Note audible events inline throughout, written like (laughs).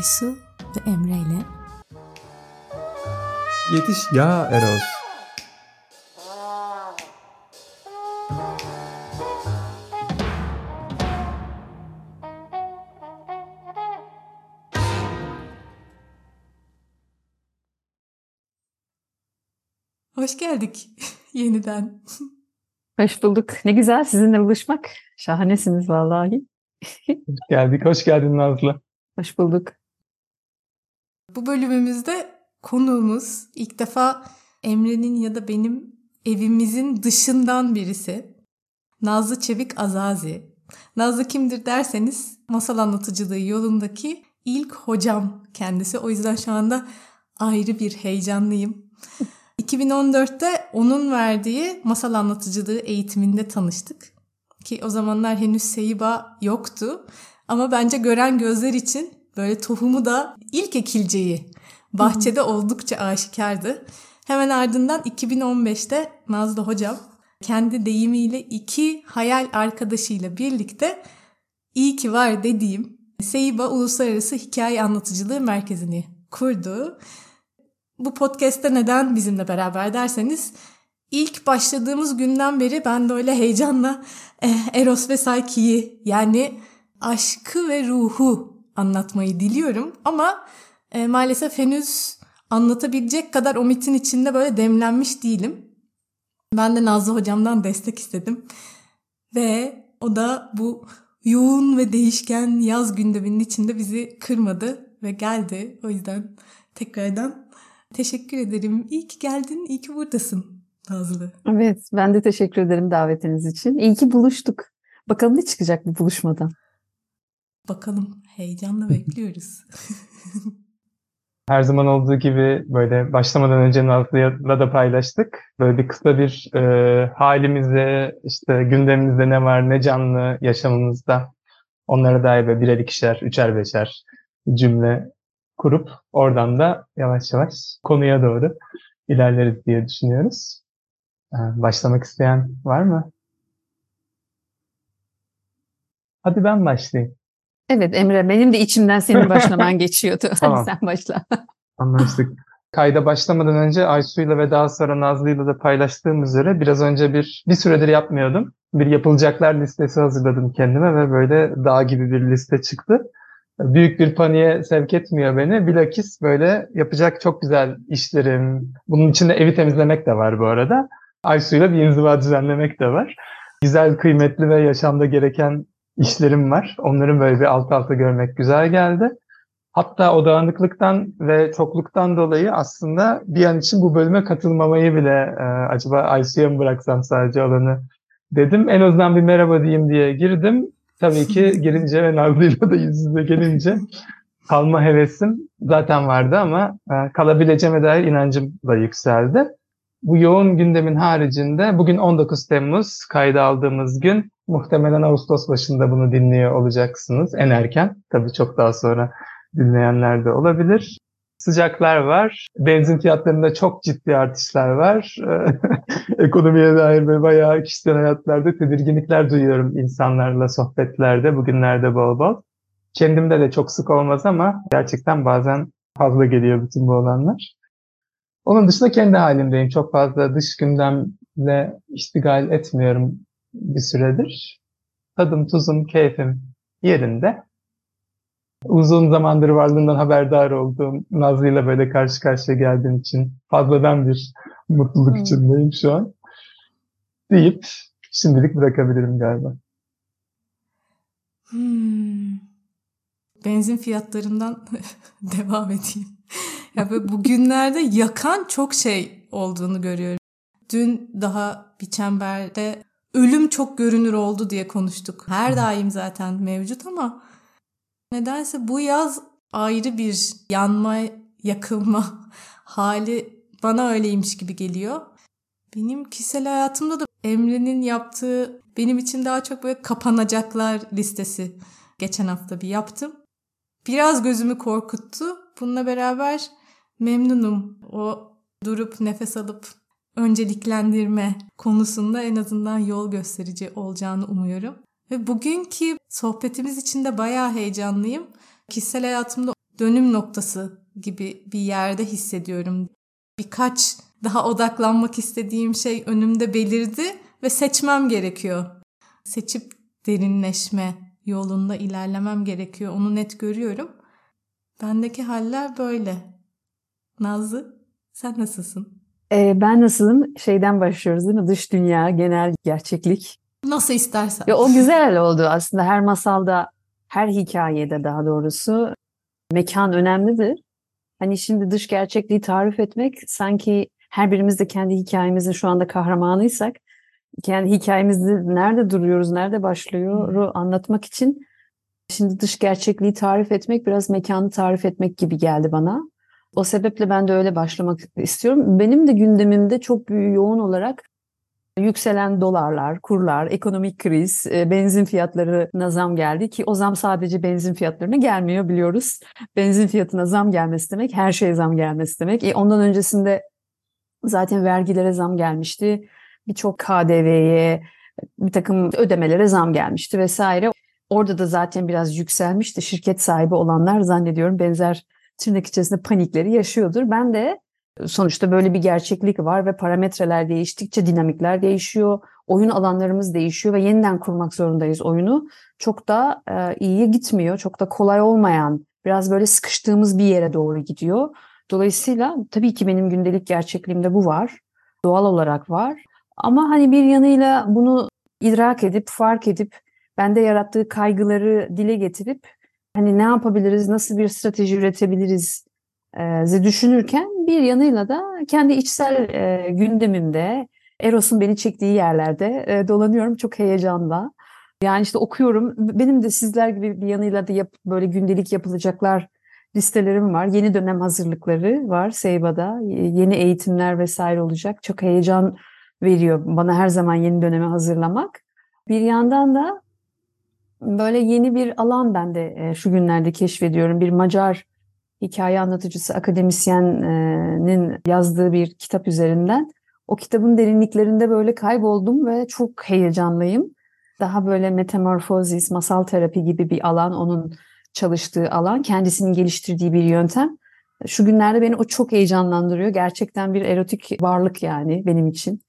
Aysu ve Emre ile Yetiş ya Eros. Hoş geldik (laughs) yeniden. Hoş bulduk. Ne güzel sizinle buluşmak. Şahanesiniz vallahi. (laughs) Geldik. Hoş geldin Nazlı. Hoş bulduk. Bu bölümümüzde konuğumuz ilk defa Emre'nin ya da benim evimizin dışından birisi. Nazlı Çevik Azazi. Nazlı kimdir derseniz masal anlatıcılığı yolundaki ilk hocam kendisi. O yüzden şu anda ayrı bir heyecanlıyım. (laughs) 2014'te onun verdiği masal anlatıcılığı eğitiminde tanıştık. Ki o zamanlar henüz Seyba yoktu. Ama bence gören gözler için böyle tohumu da ilk ekileceği bahçede oldukça aşikardı. Hemen ardından 2015'te Nazlı Hocam kendi deyimiyle iki hayal arkadaşıyla birlikte iyi ki var dediğim Seyba Uluslararası Hikaye Anlatıcılığı Merkezi'ni kurdu. Bu podcast'te neden bizimle beraber derseniz ilk başladığımız günden beri ben de öyle heyecanla Eros ve Psyche'yi yani aşkı ve ruhu anlatmayı diliyorum ama e, maalesef henüz anlatabilecek kadar o mitin içinde böyle demlenmiş değilim. Ben de Nazlı hocamdan destek istedim. Ve o da bu yoğun ve değişken yaz gündeminin içinde bizi kırmadı ve geldi. O yüzden tekrardan teşekkür ederim. İyi ki geldin, iyi ki buradasın Nazlı. Evet, ben de teşekkür ederim davetiniz için. İyi ki buluştuk. Bakalım ne çıkacak bu buluşmadan. Bakalım, heyecanla bekliyoruz. Her zaman olduğu gibi böyle başlamadan önce Nazlı'yla da paylaştık. Böyle bir kısa bir e, halimizi, işte gündemimizde ne var, ne canlı yaşamımızda onlara dair böyle birer ikişer, üçer beşer cümle kurup oradan da yavaş yavaş konuya doğru ilerleriz diye düşünüyoruz. Başlamak isteyen var mı? Hadi ben başlayayım. Evet Emre benim de içimden senin başlaman (laughs) geçiyordu. tamam. Hadi sen başla. (laughs) Anlaştık. Kayda başlamadan önce Aysu'yla ve daha sonra Nazlı'yla da paylaştığım üzere biraz önce bir bir süredir yapmıyordum. Bir yapılacaklar listesi hazırladım kendime ve böyle dağ gibi bir liste çıktı. Büyük bir paniğe sevk etmiyor beni. Bilakis böyle yapacak çok güzel işlerim. Bunun içinde evi temizlemek de var bu arada. Aysu'yla bir inziva düzenlemek de var. Güzel, kıymetli ve yaşamda gereken işlerim var. Onların böyle bir alt alta görmek güzel geldi. Hatta o dağınıklıktan ve çokluktan dolayı aslında bir an için bu bölüme katılmamayı bile e, acaba Aysu'ya mı bıraksam sadece alanı dedim. En azından bir merhaba diyeyim diye girdim. Tabii ki (laughs) girince ve Nazlı'yla da yüz yüze gelince kalma hevesim zaten vardı ama e, kalabileceğime dair inancım da yükseldi. Bu yoğun gündemin haricinde bugün 19 Temmuz kayda aldığımız gün muhtemelen Ağustos başında bunu dinliyor olacaksınız en erken. Tabii çok daha sonra dinleyenler de olabilir. Sıcaklar var. Benzin fiyatlarında çok ciddi artışlar var. (laughs) Ekonomiye dair ve bayağı kişisel hayatlarda tedirginlikler duyuyorum insanlarla sohbetlerde, bugünlerde bol bol. Kendimde de çok sık olmaz ama gerçekten bazen fazla geliyor bütün bu olanlar. Onun dışında kendi halimdeyim. Çok fazla dış gündemle iştigal etmiyorum bir süredir. Tadım, tuzum, keyfim yerinde. Uzun zamandır varlığından haberdar olduğum Nazlı ile böyle karşı karşıya geldiğim için fazladan bir mutluluk hmm. içindeyim şu an. Deyip şimdilik bırakabilirim galiba. Hmm. Benzin fiyatlarından (laughs) devam edeyim. Ya böyle bugünlerde yakan çok şey olduğunu görüyorum. Dün daha bir çemberde ölüm çok görünür oldu diye konuştuk. Her daim zaten mevcut ama nedense bu yaz ayrı bir yanma, yakılma (laughs) hali bana öyleymiş gibi geliyor. Benim kişisel hayatımda da Emre'nin yaptığı benim için daha çok böyle kapanacaklar listesi geçen hafta bir yaptım. Biraz gözümü korkuttu. Bununla beraber memnunum. O durup nefes alıp önceliklendirme konusunda en azından yol gösterici olacağını umuyorum. Ve bugünkü sohbetimiz için de bayağı heyecanlıyım. Kişisel hayatımda dönüm noktası gibi bir yerde hissediyorum. Birkaç daha odaklanmak istediğim şey önümde belirdi ve seçmem gerekiyor. Seçip derinleşme yolunda ilerlemem gerekiyor. Onu net görüyorum. Bendeki haller böyle. Nazlı sen nasılsın? Ee, ben nasılım? Şeyden başlıyoruz değil mi? Dış dünya, genel gerçeklik. Nasıl istersen. Ya o güzel oldu aslında. Her masalda, her hikayede daha doğrusu mekan önemlidir. Hani şimdi dış gerçekliği tarif etmek sanki her birimiz de kendi hikayemizin şu anda kahramanıysak kendi hikayemizde nerede duruyoruz, nerede başlıyor anlatmak için şimdi dış gerçekliği tarif etmek biraz mekanı tarif etmek gibi geldi bana. O sebeple ben de öyle başlamak istiyorum. Benim de gündemimde çok yoğun olarak yükselen dolarlar, kurlar, ekonomik kriz, e, benzin fiyatlarına zam geldi ki o zam sadece benzin fiyatlarına gelmiyor biliyoruz. Benzin fiyatına zam gelmesi demek her şeye zam gelmesi demek. E ondan öncesinde zaten vergilere zam gelmişti. Birçok KDV'ye, bir takım ödemelere zam gelmişti vesaire. Orada da zaten biraz yükselmişti. Şirket sahibi olanlar zannediyorum benzer tırnak içerisinde panikleri yaşıyordur. Ben de sonuçta böyle bir gerçeklik var ve parametreler değiştikçe dinamikler değişiyor. Oyun alanlarımız değişiyor ve yeniden kurmak zorundayız oyunu. Çok da e, iyiye gitmiyor. Çok da kolay olmayan, biraz böyle sıkıştığımız bir yere doğru gidiyor. Dolayısıyla tabii ki benim gündelik gerçekliğimde bu var. Doğal olarak var. Ama hani bir yanıyla bunu idrak edip, fark edip, bende yarattığı kaygıları dile getirip hani ne yapabiliriz, nasıl bir strateji üretebiliriz e, düşünürken bir yanıyla da kendi içsel e, gündemimde Eros'un beni çektiği yerlerde e, dolanıyorum çok heyecanla. Yani işte okuyorum. Benim de sizler gibi bir yanıyla da yap, böyle gündelik yapılacaklar listelerim var. Yeni dönem hazırlıkları var Seyba'da. Yeni eğitimler vesaire olacak. Çok heyecan veriyor bana her zaman yeni döneme hazırlamak. Bir yandan da böyle yeni bir alan ben de e, şu günlerde keşfediyorum. Bir Macar hikaye anlatıcısı, akademisyenin yazdığı bir kitap üzerinden. O kitabın derinliklerinde böyle kayboldum ve çok heyecanlıyım. Daha böyle metamorfozis, masal terapi gibi bir alan, onun çalıştığı alan, kendisinin geliştirdiği bir yöntem. Şu günlerde beni o çok heyecanlandırıyor. Gerçekten bir erotik varlık yani benim için.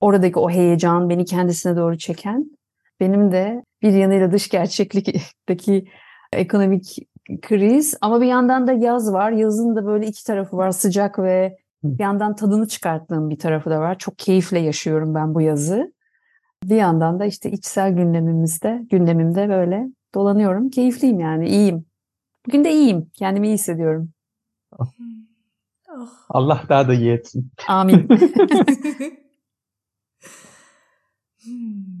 Oradaki o heyecan beni kendisine doğru çeken. Benim de bir yanıyla dış gerçeklikteki ekonomik kriz ama bir yandan da yaz var. Yazın da böyle iki tarafı var. Sıcak ve bir yandan tadını çıkarttığım bir tarafı da var. Çok keyifle yaşıyorum ben bu yazı. Bir yandan da işte içsel gündemimizde, gündemimde böyle dolanıyorum. Keyifliyim yani, iyiyim. Bugün de iyiyim. Kendimi iyi hissediyorum. Oh. Allah daha da iyi etsin. Amin. (laughs) (laughs) Hmm.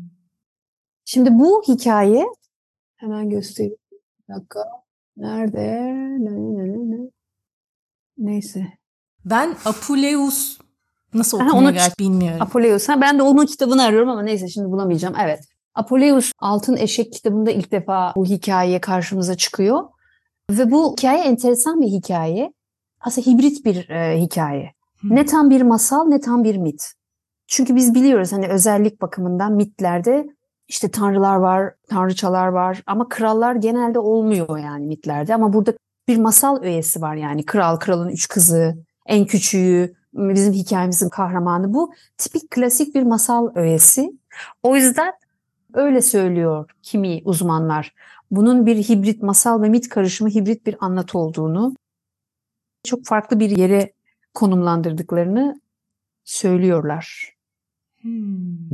Şimdi bu hikaye hemen göstereyim. Bir dakika. Nerede? Ne, ne, ne, ne? Neyse. Ben Apuleus nasıl okunuyor onu, gerçi bilmiyorum. Apuleus. Ha, ben de onun kitabını arıyorum ama neyse şimdi bulamayacağım. Evet. Apuleus Altın Eşek kitabında ilk defa bu hikaye karşımıza çıkıyor. Ve bu hikaye enteresan bir hikaye. Aslında hibrit bir e, hikaye. Hmm. Ne tam bir masal ne tam bir mit. Çünkü biz biliyoruz hani özellik bakımından mitlerde işte tanrılar var, tanrıçalar var ama krallar genelde olmuyor yani mitlerde. Ama burada bir masal öğesi var yani kral, kralın üç kızı, en küçüğü, bizim hikayemizin kahramanı bu. Tipik klasik bir masal öğesi. O yüzden öyle söylüyor kimi uzmanlar. Bunun bir hibrit masal ve mit karışımı hibrit bir anlatı olduğunu, çok farklı bir yere konumlandırdıklarını söylüyorlar. Hmm.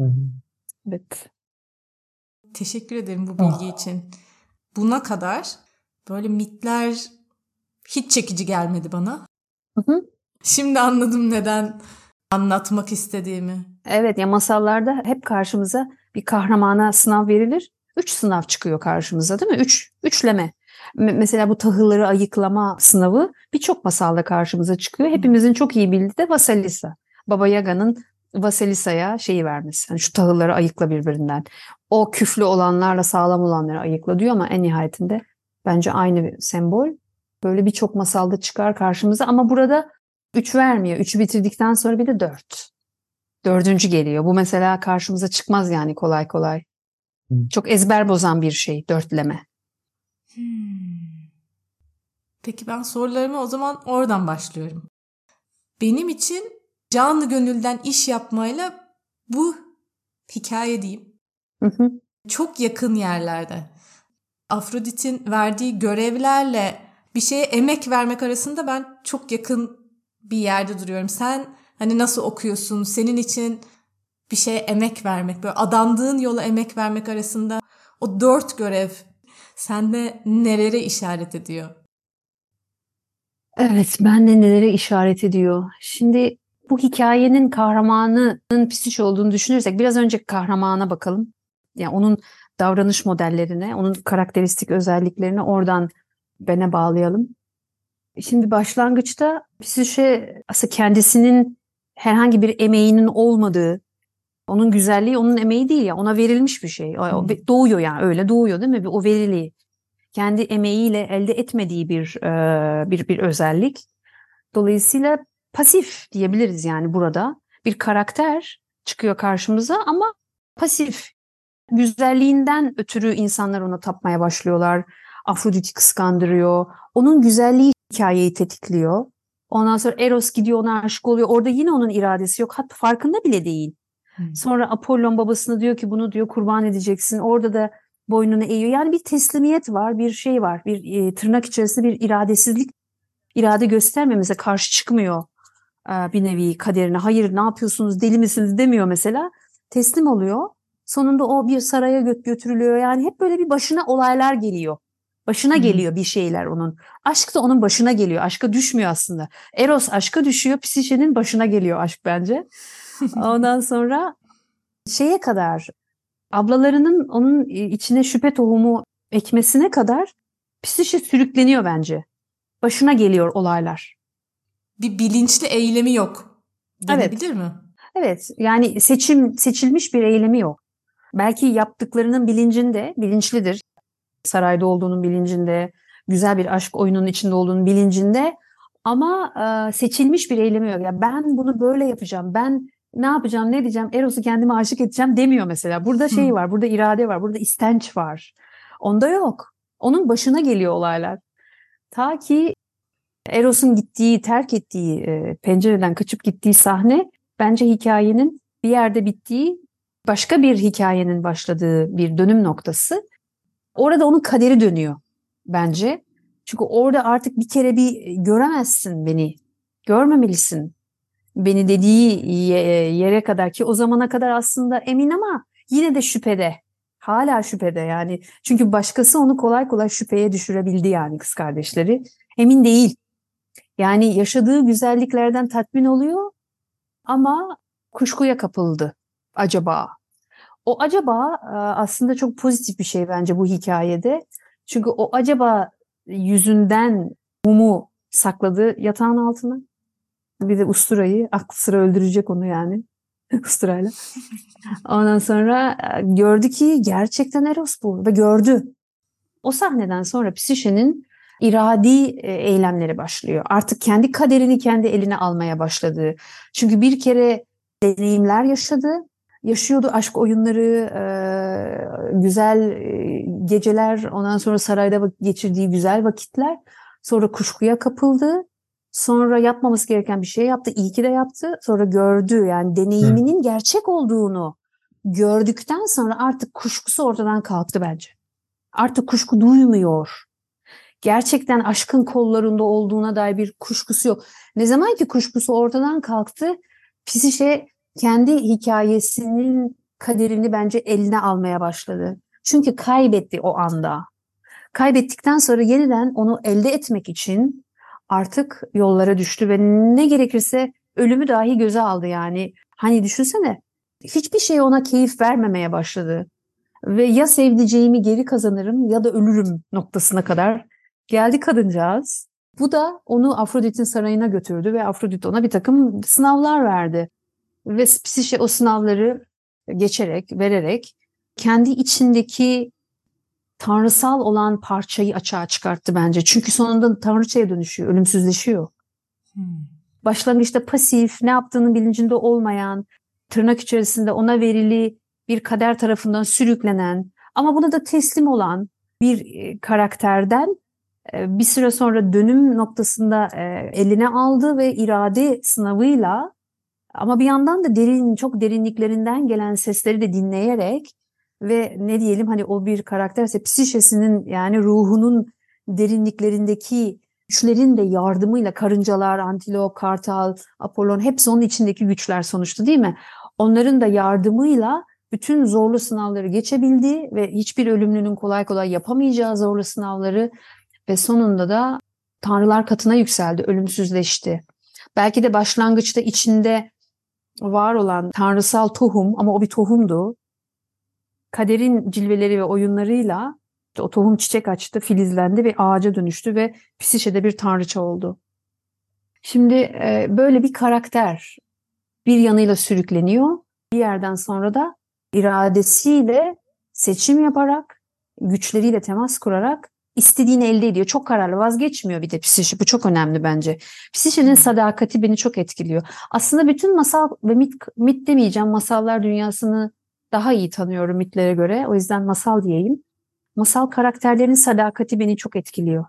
Evet. Teşekkür ederim bu bilgi oh. için. Buna kadar böyle mitler hiç çekici gelmedi bana. Hı hı. Şimdi anladım neden anlatmak istediğimi. Evet ya masallarda hep karşımıza bir kahramana sınav verilir. Üç sınav çıkıyor karşımıza değil mi? Üç, üçleme. Mesela bu tahılları ayıklama sınavı birçok masalda karşımıza çıkıyor. Hepimizin çok iyi bildiği de Vasalisa. Baba Yaga'nın Vasilisa'ya şeyi vermesi. Yani şu tahılları ayıkla birbirinden. O küflü olanlarla sağlam olanları ayıkla diyor ama en nihayetinde bence aynı bir sembol. Böyle birçok masalda çıkar karşımıza ama burada üç vermiyor. Üçü bitirdikten sonra bir de dört. Dördüncü geliyor. Bu mesela karşımıza çıkmaz yani kolay kolay. Çok ezber bozan bir şey dörtleme. Hmm. Peki ben sorularımı o zaman oradan başlıyorum. Benim için canlı gönülden iş yapmayla bu hikaye diyeyim. Hı hı. Çok yakın yerlerde. Afrodit'in verdiği görevlerle bir şeye emek vermek arasında ben çok yakın bir yerde duruyorum. Sen hani nasıl okuyorsun? Senin için bir şeye emek vermek, böyle adandığın yola emek vermek arasında o dört görev sende nelere işaret ediyor? Evet, ben de nelere işaret ediyor. Şimdi bu hikayenin kahramanının psiş olduğunu düşünürsek biraz önce kahramana bakalım. Yani onun davranış modellerine, onun karakteristik özelliklerini oradan bene bağlayalım. Şimdi başlangıçta psişe aslında kendisinin herhangi bir emeğinin olmadığı, onun güzelliği onun emeği değil ya, ona verilmiş bir şey. O, Hmm. doğuyor yani öyle doğuyor değil mi? O veriliği. Kendi emeğiyle elde etmediği bir e, bir bir özellik. Dolayısıyla pasif diyebiliriz yani burada. Bir karakter çıkıyor karşımıza ama pasif. Güzelliğinden ötürü insanlar ona tapmaya başlıyorlar. Afrodit'i kıskandırıyor. Onun güzelliği hikayeyi tetikliyor. Ondan sonra Eros gidiyor ona aşık oluyor. Orada yine onun iradesi yok. Hatta farkında bile değil. Hmm. Sonra Apollon babasına diyor ki bunu diyor kurban edeceksin. Orada da boynunu eğiyor. Yani bir teslimiyet var, bir şey var. Bir e, tırnak içerisinde bir iradesizlik, irade göstermemize karşı çıkmıyor e, bir nevi kaderine. Hayır ne yapıyorsunuz deli misiniz demiyor mesela. Teslim oluyor. Sonunda o bir saraya gö- götürülüyor. Yani hep böyle bir başına olaylar geliyor. Başına geliyor bir şeyler onun. Aşk da onun başına geliyor. Aşka düşmüyor aslında. Eros aşka düşüyor. Psişe'nin başına geliyor aşk bence. (laughs) Ondan sonra şeye kadar ablalarının onun içine şüphe tohumu ekmesine kadar psişe sürükleniyor bence. Başına geliyor olaylar. Bir bilinçli eylemi yok. Evet. Denebilir mi? Evet yani seçim seçilmiş bir eylemi yok. Belki yaptıklarının bilincinde, bilinçlidir. Sarayda olduğunun bilincinde, güzel bir aşk oyununun içinde olduğunun bilincinde ama e, seçilmiş bir eylemi yok. Ya ben bunu böyle yapacağım. Ben ne yapacağım, ne diyeceğim? Eros'u kendime aşık edeceğim demiyor mesela. Burada şey Hı. var, burada irade var, burada istenç var. Onda yok. Onun başına geliyor olaylar. Ta ki Eros'un gittiği, terk ettiği, e, pencereden kaçıp gittiği sahne bence hikayenin bir yerde bittiği, başka bir hikayenin başladığı bir dönüm noktası. Orada onun kaderi dönüyor bence. Çünkü orada artık bir kere bir e, göremezsin beni, görmemelisin beni dediği ye- yere kadar ki o zamana kadar aslında emin ama yine de şüphede. Hala şüphede yani. Çünkü başkası onu kolay kolay şüpheye düşürebildi yani kız kardeşleri. Emin değil. Yani yaşadığı güzelliklerden tatmin oluyor ama kuşkuya kapıldı acaba. O acaba e, aslında çok pozitif bir şey bence bu hikayede. Çünkü o acaba yüzünden mumu sakladı yatağın altına. Bir de usturayı, aklı sıra öldürecek onu yani. (laughs) Usturayla. Ondan sonra e, gördü ki gerçekten Eros bu ve gördü. O sahneden sonra Psişe'nin iradi e, eylemleri başlıyor. Artık kendi kaderini kendi eline almaya başladı. Çünkü bir kere deneyimler yaşadı. Yaşıyordu aşk oyunları, e, güzel e, geceler, ondan sonra sarayda geçirdiği güzel vakitler. Sonra kuşkuya kapıldı. Sonra yapmaması gereken bir şey yaptı. İyi ki de yaptı. Sonra gördü yani deneyiminin gerçek olduğunu gördükten sonra artık kuşkusu ortadan kalktı bence. Artık kuşku duymuyor. Gerçekten aşkın kollarında olduğuna dair bir kuşkusu yok. Ne zaman ki kuşkusu ortadan kalktı, Psişe kendi hikayesinin kaderini bence eline almaya başladı. Çünkü kaybetti o anda. Kaybettikten sonra yeniden onu elde etmek için artık yollara düştü ve ne gerekirse ölümü dahi göze aldı yani. Hani düşünsene hiçbir şey ona keyif vermemeye başladı. Ve ya sevdiceğimi geri kazanırım ya da ölürüm noktasına kadar geldi kadıncağız. Bu da onu Afrodit'in sarayına götürdü ve Afrodit ona bir takım sınavlar verdi. Ve Psişe o sınavları geçerek, vererek kendi içindeki tanrısal olan parçayı açığa çıkarttı bence. Çünkü sonunda tanrıçaya dönüşüyor, ölümsüzleşiyor. Hmm. Başlangıçta pasif, ne yaptığının bilincinde olmayan, tırnak içerisinde ona verili bir kader tarafından sürüklenen ama buna da teslim olan bir e, karakterden e, bir süre sonra dönüm noktasında e, eline aldı ve irade sınavıyla ama bir yandan da derin çok derinliklerinden gelen sesleri de dinleyerek ve ne diyelim hani o bir karakterse psişesinin yani ruhunun derinliklerindeki güçlerin de yardımıyla karıncalar, antilop, kartal, apollon hepsi onun içindeki güçler sonuçta değil mi? Onların da yardımıyla bütün zorlu sınavları geçebildi ve hiçbir ölümlünün kolay kolay yapamayacağı zorlu sınavları ve sonunda da tanrılar katına yükseldi, ölümsüzleşti. Belki de başlangıçta içinde var olan tanrısal tohum ama o bir tohumdu. Kaderin cilveleri ve oyunlarıyla o tohum çiçek açtı, filizlendi ve ağaca dönüştü ve Psişe'de bir tanrıça oldu. Şimdi e, böyle bir karakter bir yanıyla sürükleniyor. Bir yerden sonra da iradesiyle seçim yaparak, güçleriyle temas kurarak istediğini elde ediyor. Çok kararlı vazgeçmiyor bir de psişi. Bu çok önemli bence. Psişinin sadakati beni çok etkiliyor. Aslında bütün masal ve mit, mit demeyeceğim masallar dünyasını daha iyi tanıyorum mitlere göre. O yüzden masal diyeyim. Masal karakterlerin sadakati beni çok etkiliyor.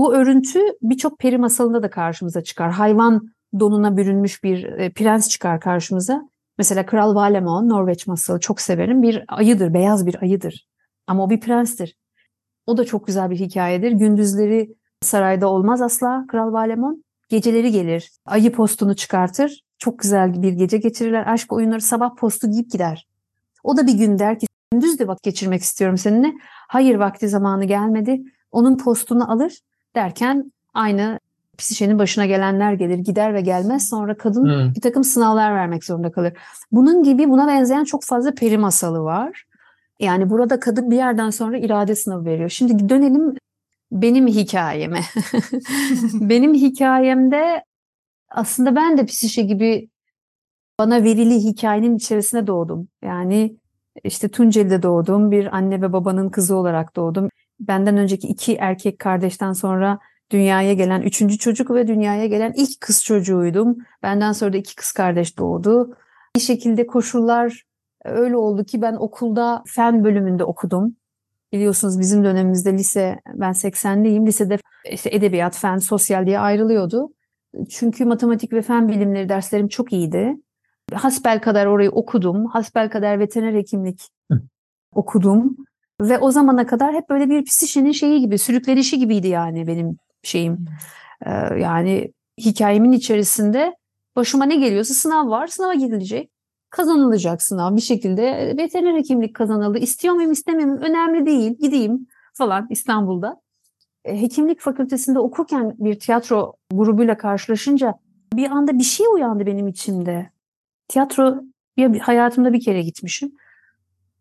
Bu örüntü birçok peri masalında da karşımıza çıkar. Hayvan donuna bürünmüş bir e, prens çıkar karşımıza. Mesela Kral Valemon, Norveç masalı çok severim. Bir ayıdır, beyaz bir ayıdır. Ama o bir prenstir. O da çok güzel bir hikayedir. Gündüzleri sarayda olmaz asla Kral Valemon. Geceleri gelir. Ayı postunu çıkartır. Çok güzel bir gece geçirirler. Aşk oyunları sabah postu giyip gider. O da bir gün der ki gündüz de vakit geçirmek istiyorum seninle. Hayır vakti zamanı gelmedi. Onun postunu alır derken aynı psişenin başına gelenler gelir gider ve gelmez sonra kadın hmm. bir takım sınavlar vermek zorunda kalır. Bunun gibi buna benzeyen çok fazla peri masalı var. Yani burada kadın bir yerden sonra irade sınavı veriyor. Şimdi dönelim benim hikayeme. (laughs) benim hikayemde aslında ben de psişe gibi bana verili hikayenin içerisine doğdum. Yani işte Tunceli'de doğdum. Bir anne ve babanın kızı olarak doğdum. Benden önceki iki erkek kardeşten sonra dünyaya gelen üçüncü çocuk ve dünyaya gelen ilk kız çocuğuydum. Benden sonra da iki kız kardeş doğdu. Bir şekilde koşullar öyle oldu ki ben okulda fen bölümünde okudum. Biliyorsunuz bizim dönemimizde lise, ben 80'liyim. Lisede işte edebiyat, fen, sosyal diye ayrılıyordu. Çünkü matematik ve fen bilimleri derslerim çok iyiydi. Hasbel kadar orayı okudum. Hasbel kadar veteriner hekimlik Hı. okudum. Ve o zamana kadar hep böyle bir psişenin şeyi gibi, sürüklenişi gibiydi yani benim şeyim. Ee, yani hikayemin içerisinde başıma ne geliyorsa sınav var, sınava gidilecek. Kazanılacak sınav bir şekilde. Veteriner hekimlik kazanıldı. İstiyor muyum muyum önemli değil gideyim falan İstanbul'da. E, hekimlik fakültesinde okurken bir tiyatro grubuyla karşılaşınca bir anda bir şey uyandı benim içimde. Tiyatro bir, hayatımda bir kere gitmişim.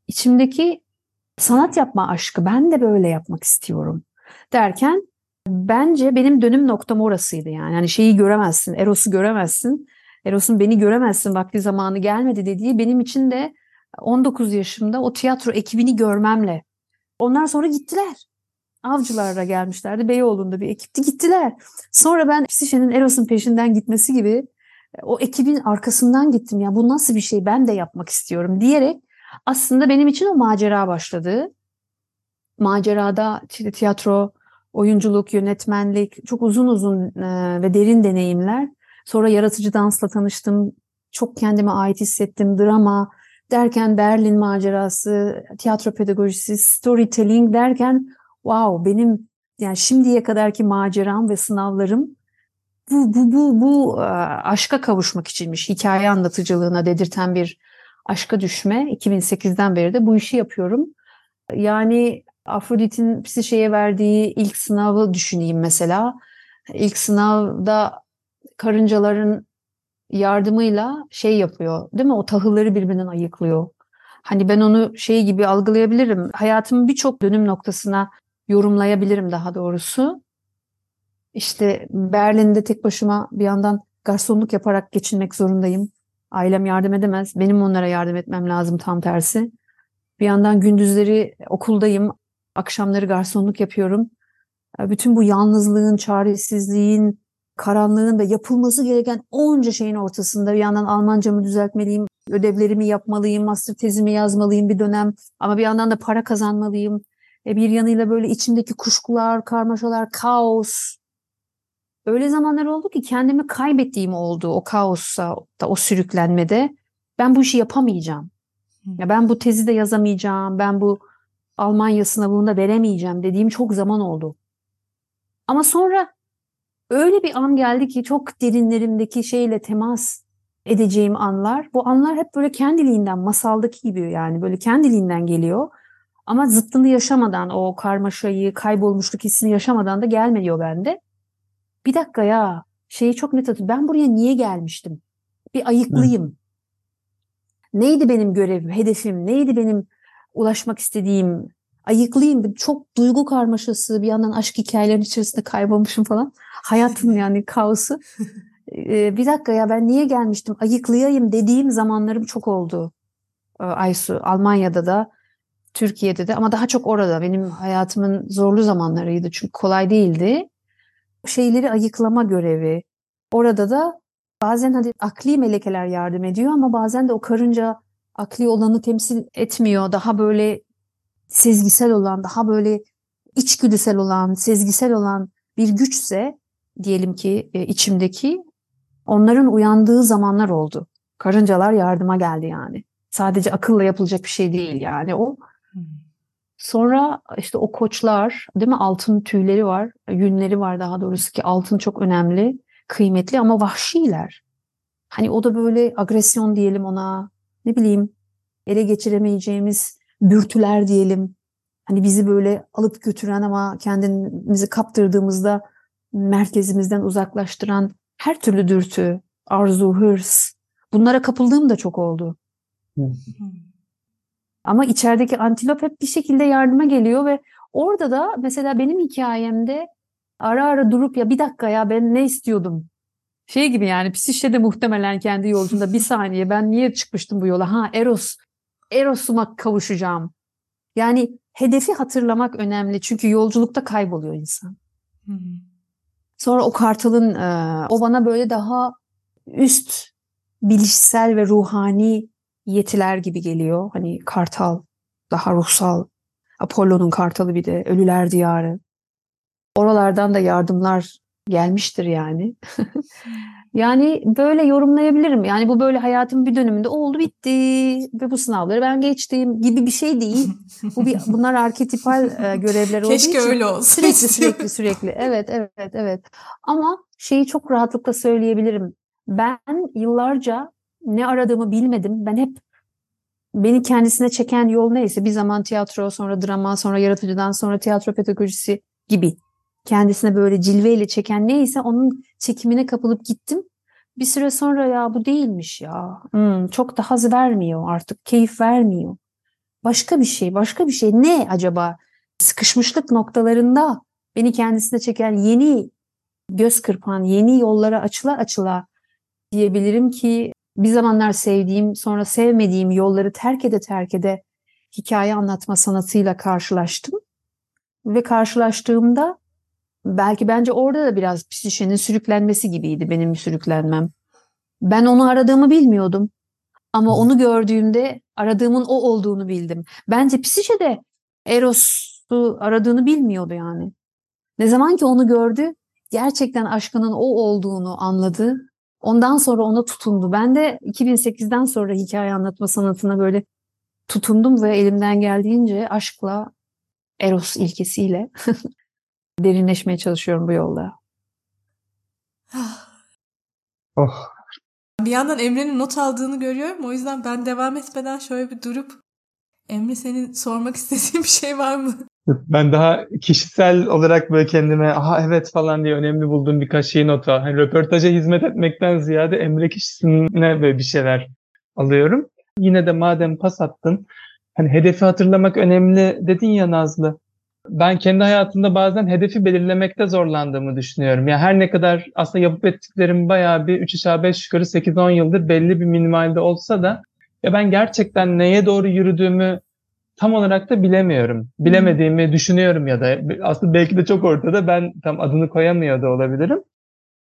İçimdeki sanat yapma aşkı ben de böyle yapmak istiyorum derken bence benim dönüm noktam orasıydı yani. Yani şeyi göremezsin, Eros'u göremezsin. Eros'un beni göremezsin vakti zamanı gelmedi dediği benim için de 19 yaşımda o tiyatro ekibini görmemle. Onlar sonra gittiler. Avcılar'a gelmişlerdi. Beyoğlu'nda bir ekipti gittiler. Sonra ben Psişe'nin Eros'un peşinden gitmesi gibi o ekibin arkasından gittim ya bu nasıl bir şey ben de yapmak istiyorum diyerek aslında benim için o macera başladı. Macerada işte tiyatro, oyunculuk, yönetmenlik, çok uzun uzun e, ve derin deneyimler. Sonra yaratıcı dansla tanıştım. Çok kendime ait hissettim. Drama derken Berlin macerası, tiyatro pedagojisi, storytelling derken wow benim yani şimdiye kadarki maceram ve sınavlarım bu bu bu bu e, aşka kavuşmak içinmiş. Hikaye anlatıcılığına dedirten bir aşka düşme. 2008'den beri de bu işi yapıyorum. Yani Afrodit'in psişeye verdiği ilk sınavı düşüneyim mesela. İlk sınavda karıncaların yardımıyla şey yapıyor değil mi? O tahılları birbirinden ayıklıyor. Hani ben onu şey gibi algılayabilirim. Hayatımın birçok dönüm noktasına yorumlayabilirim daha doğrusu. İşte Berlin'de tek başıma bir yandan garsonluk yaparak geçinmek zorundayım. Ailem yardım edemez. Benim onlara yardım etmem lazım tam tersi. Bir yandan gündüzleri okuldayım. Akşamları garsonluk yapıyorum. Bütün bu yalnızlığın, çaresizliğin, karanlığın ve yapılması gereken onca şeyin ortasında bir yandan Almancamı düzeltmeliyim, ödevlerimi yapmalıyım, master tezimi yazmalıyım bir dönem ama bir yandan da para kazanmalıyım. E bir yanıyla böyle içimdeki kuşkular, karmaşalar, kaos. Öyle zamanlar oldu ki kendimi kaybettiğim oldu o kaossa, da o sürüklenmede. Ben bu işi yapamayacağım. Ya ben bu tezi de yazamayacağım. Ben bu Almanya sınavını da veremeyeceğim dediğim çok zaman oldu. Ama sonra öyle bir an geldi ki çok derinlerimdeki şeyle temas edeceğim anlar. Bu anlar hep böyle kendiliğinden, masaldaki gibi yani böyle kendiliğinden geliyor. Ama zıttını yaşamadan, o karmaşayı, kaybolmuşluk hissini yaşamadan da gelmiyor bende. Bir dakika ya, şeyi çok net hatırlıyorum. Ben buraya niye gelmiştim? Bir ayıklayayım. Hı. Neydi benim görevim, hedefim, neydi benim ulaşmak istediğim, ayıklayayım. Çok duygu karmaşası, bir yandan aşk hikayelerinin içerisinde kaybolmuşum falan. Hayatım (laughs) yani kaosu. Ee, bir dakika ya ben niye gelmiştim, ayıklayayım dediğim zamanlarım çok oldu. Ee, Aysu, Almanya'da da, Türkiye'de de ama daha çok orada. Benim hayatımın zorlu zamanlarıydı çünkü kolay değildi. Şeyleri ayıklama görevi. Orada da bazen hadi akli melekeler yardım ediyor ama bazen de o karınca akli olanı temsil etmiyor. Daha böyle sezgisel olan, daha böyle içgüdüsel olan, sezgisel olan bir güçse diyelim ki e, içimdeki onların uyandığı zamanlar oldu. Karıncalar yardıma geldi yani. Sadece akılla yapılacak bir şey değil yani o. Sonra işte o koçlar değil mi altın tüyleri var, yünleri var daha doğrusu ki altın çok önemli, kıymetli ama vahşiler. Hani o da böyle agresyon diyelim ona, ne bileyim ele geçiremeyeceğimiz dürtüler diyelim. Hani bizi böyle alıp götüren ama kendimizi kaptırdığımızda merkezimizden uzaklaştıran her türlü dürtü, arzu, hırs. Bunlara kapıldığım da çok oldu. Ama içerideki antilop hep bir şekilde yardıma geliyor ve orada da mesela benim hikayemde ara ara durup ya bir dakika ya ben ne istiyordum? Şey gibi yani Psişe de muhtemelen kendi yolcunda bir saniye ben niye çıkmıştım bu yola? Ha Eros, Eros'uma kavuşacağım. Yani hedefi hatırlamak önemli çünkü yolculukta kayboluyor insan. Sonra o kartalın o bana böyle daha üst bilişsel ve ruhani yetiler gibi geliyor. Hani kartal, daha ruhsal. Apollo'nun kartalı bir de ölüler diyarı. Oralardan da yardımlar gelmiştir yani. (laughs) yani böyle yorumlayabilirim. Yani bu böyle hayatımın bir döneminde oldu bitti ve bu sınavları ben geçtim gibi bir şey değil. Bu bir (laughs) bunlar arketipal e, görevler olduğu Keşke için. öyle olsun. Sürekli sürekli sürekli. Evet evet evet. Ama şeyi çok rahatlıkla söyleyebilirim. Ben yıllarca ne aradığımı bilmedim. Ben hep beni kendisine çeken yol neyse bir zaman tiyatro, sonra drama, sonra yaratıcıdan sonra tiyatro pedagojisi gibi kendisine böyle cilveyle çeken neyse onun çekimine kapılıp gittim. Bir süre sonra ya bu değilmiş ya. Hmm, çok da haz vermiyor artık. Keyif vermiyor. Başka bir şey, başka bir şey. Ne acaba? Sıkışmışlık noktalarında beni kendisine çeken yeni göz kırpan, yeni yollara açıla açıla diyebilirim ki bir zamanlar sevdiğim, sonra sevmediğim yolları terk ede terk ede hikaye anlatma sanatıyla karşılaştım. Ve karşılaştığımda belki bence orada da biraz psişenin sürüklenmesi gibiydi benim sürüklenmem. Ben onu aradığımı bilmiyordum. Ama onu gördüğümde aradığımın o olduğunu bildim. Bence psişe de Eros'u aradığını bilmiyordu yani. Ne zaman ki onu gördü, gerçekten aşkının o olduğunu anladı. Ondan sonra ona tutundu. Ben de 2008'den sonra hikaye anlatma sanatına böyle tutundum ve elimden geldiğince aşkla, Eros ilkesiyle (laughs) derinleşmeye çalışıyorum bu yolda. oh. Bir yandan Emre'nin not aldığını görüyorum. O yüzden ben devam etmeden şöyle bir durup Emre senin sormak istediğin bir şey var mı? Ben daha kişisel olarak böyle kendime aha evet falan diye önemli bulduğum birkaç şeyi not al. Hani röportaja hizmet etmekten ziyade Emre kişisine böyle bir şeyler alıyorum. Yine de madem pas attın, hani hedefi hatırlamak önemli dedin ya Nazlı ben kendi hayatımda bazen hedefi belirlemekte zorlandığımı düşünüyorum. Yani her ne kadar aslında yapıp ettiklerim bayağı bir 3 aşağı 5 yukarı 8-10 yıldır belli bir minimalde olsa da ya ben gerçekten neye doğru yürüdüğümü tam olarak da bilemiyorum. Bilemediğimi düşünüyorum ya da aslında belki de çok ortada ben tam adını koyamıyor da olabilirim.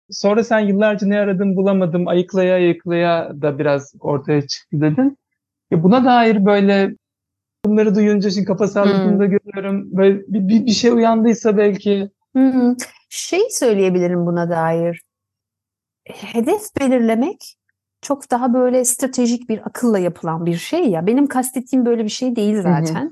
Sonra sen yıllarca ne aradım bulamadım ayıklaya ayıklaya da biraz ortaya çıktı dedin. Ya buna dair böyle bunları duyunca şimdi kafa salladığımda hmm. görüyorum. Böyle bir, bir, bir şey uyandıysa belki. Hmm. Şey söyleyebilirim buna dair. Hedef belirlemek çok daha böyle stratejik bir akılla yapılan bir şey ya. Benim kastettiğim böyle bir şey değil zaten. Hı hı.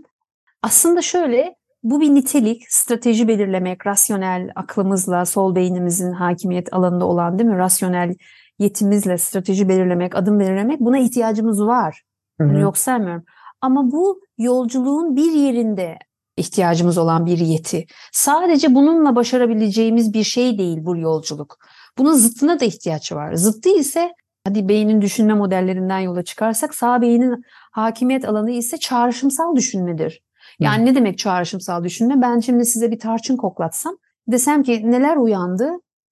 Aslında şöyle bu bir nitelik, strateji belirlemek, rasyonel aklımızla, sol beynimizin hakimiyet alanında olan değil mi? Rasyonel yetimizle strateji belirlemek, adım belirlemek buna ihtiyacımız var. Bunu yok saymıyorum. Ama bu yolculuğun bir yerinde ihtiyacımız olan bir yeti. Sadece bununla başarabileceğimiz bir şey değil bu yolculuk. Bunun zıttına da ihtiyaç var. Zıttı ise hadi beynin düşünme modellerinden yola çıkarsak sağ beynin hakimiyet alanı ise çağrışımsal düşünmedir. Yani ne demek çağrışımsal düşünme? Ben şimdi size bir tarçın koklatsam desem ki neler uyandı?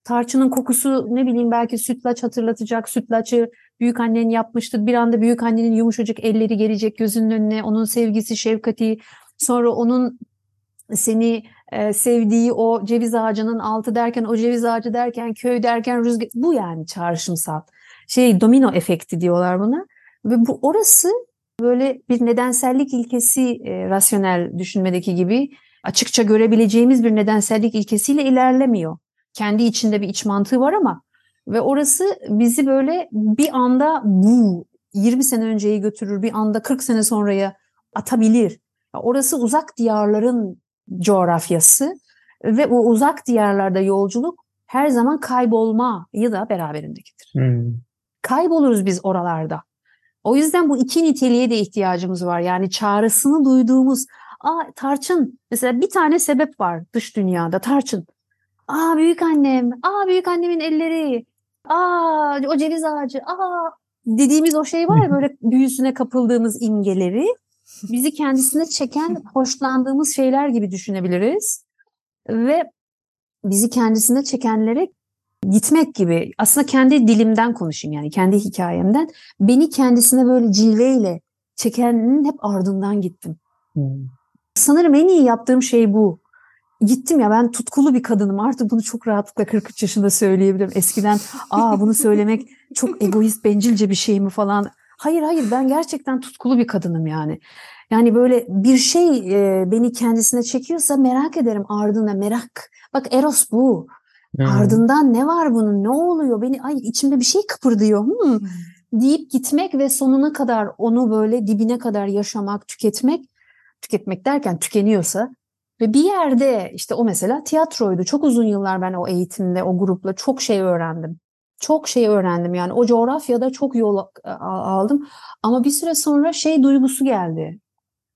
Tarçının kokusu ne bileyim belki sütlaç hatırlatacak. Sütlaçı büyük annen yapmıştı. Bir anda büyük annenin yumuşacık elleri gelecek gözünün önüne. Onun sevgisi, şefkati. Sonra onun seni e, sevdiği o ceviz ağacının altı derken, o ceviz ağacı derken, köy derken rüzgar. Bu yani çağrışımsal. Şey domino efekti diyorlar buna. Ve bu orası böyle bir nedensellik ilkesi e, rasyonel düşünmedeki gibi açıkça görebileceğimiz bir nedensellik ilkesiyle ilerlemiyor. Kendi içinde bir iç mantığı var ama ve orası bizi böyle bir anda bu 20 sene önceyi götürür, bir anda 40 sene sonraya atabilir. Orası uzak diyarların coğrafyası ve o uzak diyarlarda yolculuk her zaman kaybolmayı da beraberinde getirir. Hmm. Kayboluruz biz oralarda. O yüzden bu iki niteliğe de ihtiyacımız var. Yani çağrısını duyduğumuz, aa tarçın mesela bir tane sebep var dış dünyada tarçın. Aa büyük annem, aa büyük annemin elleri, aa o ceviz ağacı, aa dediğimiz o şey var ya böyle büyüsüne kapıldığımız imgeleri bizi kendisine çeken, hoşlandığımız şeyler gibi düşünebiliriz. Ve bizi kendisine çekenlere gitmek gibi aslında kendi dilimden konuşayım yani kendi hikayemden beni kendisine böyle cilveyle çekenin hep ardından gittim. Hmm. Sanırım en iyi yaptığım şey bu. Gittim ya ben tutkulu bir kadınım artık bunu çok rahatlıkla 43 yaşında söyleyebilirim. Eskiden aa bunu söylemek çok egoist bencilce bir şey mi falan. Hayır hayır ben gerçekten tutkulu bir kadınım yani. Yani böyle bir şey e, beni kendisine çekiyorsa merak ederim ardına merak. Bak Eros bu. Hmm. Ardından ne var bunun? Ne oluyor? Beni ay içimde bir şey kıpırdıyor. Hmm. Deyip gitmek ve sonuna kadar onu böyle dibine kadar yaşamak, tüketmek. Tüketmek derken tükeniyorsa ve bir yerde işte o mesela tiyatroydu. Çok uzun yıllar ben o eğitimde o grupla çok şey öğrendim. Çok şey öğrendim yani o coğrafyada çok yol aldım. Ama bir süre sonra şey duygusu geldi.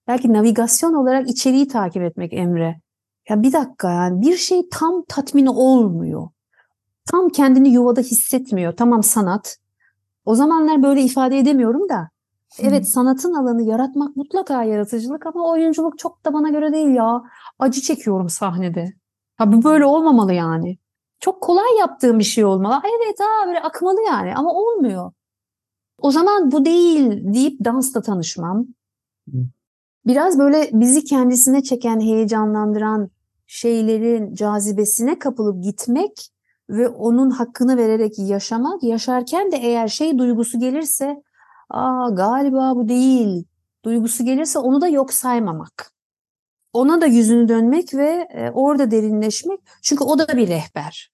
Belki navigasyon olarak içeriği takip etmek Emre. Ya bir dakika yani bir şey tam tatmini olmuyor. Tam kendini yuvada hissetmiyor. Tamam sanat. O zamanlar böyle ifade edemiyorum da. Evet sanatın alanı yaratmak mutlaka yaratıcılık ama oyunculuk çok da bana göre değil ya. Acı çekiyorum sahnede. Ha bu böyle olmamalı yani. Çok kolay yaptığım bir şey olmalı. Evet ha böyle akmalı yani ama olmuyor. O zaman bu değil deyip dansla tanışmam biraz böyle bizi kendisine çeken, heyecanlandıran şeylerin cazibesine kapılıp gitmek ve onun hakkını vererek yaşamak, yaşarken de eğer şey duygusu gelirse, aa galiba bu değil duygusu gelirse onu da yok saymamak. Ona da yüzünü dönmek ve e, orada derinleşmek. Çünkü o da bir rehber.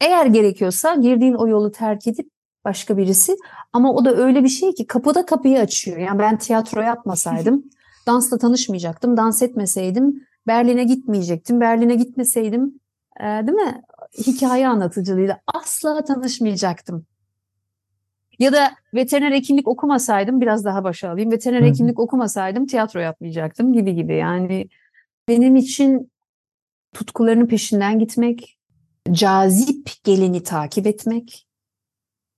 Eğer gerekiyorsa girdiğin o yolu terk edip başka birisi ama o da öyle bir şey ki kapıda kapıyı açıyor. Yani ben tiyatro yapmasaydım (laughs) Dansla tanışmayacaktım. Dans etmeseydim Berlin'e gitmeyecektim. Berlin'e gitmeseydim e, değil mi? Hikaye anlatıcılığıyla asla tanışmayacaktım. Ya da veteriner hekimlik okumasaydım biraz daha başa alayım. Veteriner hekimlik okumasaydım tiyatro yapmayacaktım gibi gibi. Yani benim için tutkularının peşinden gitmek, cazip geleni takip etmek,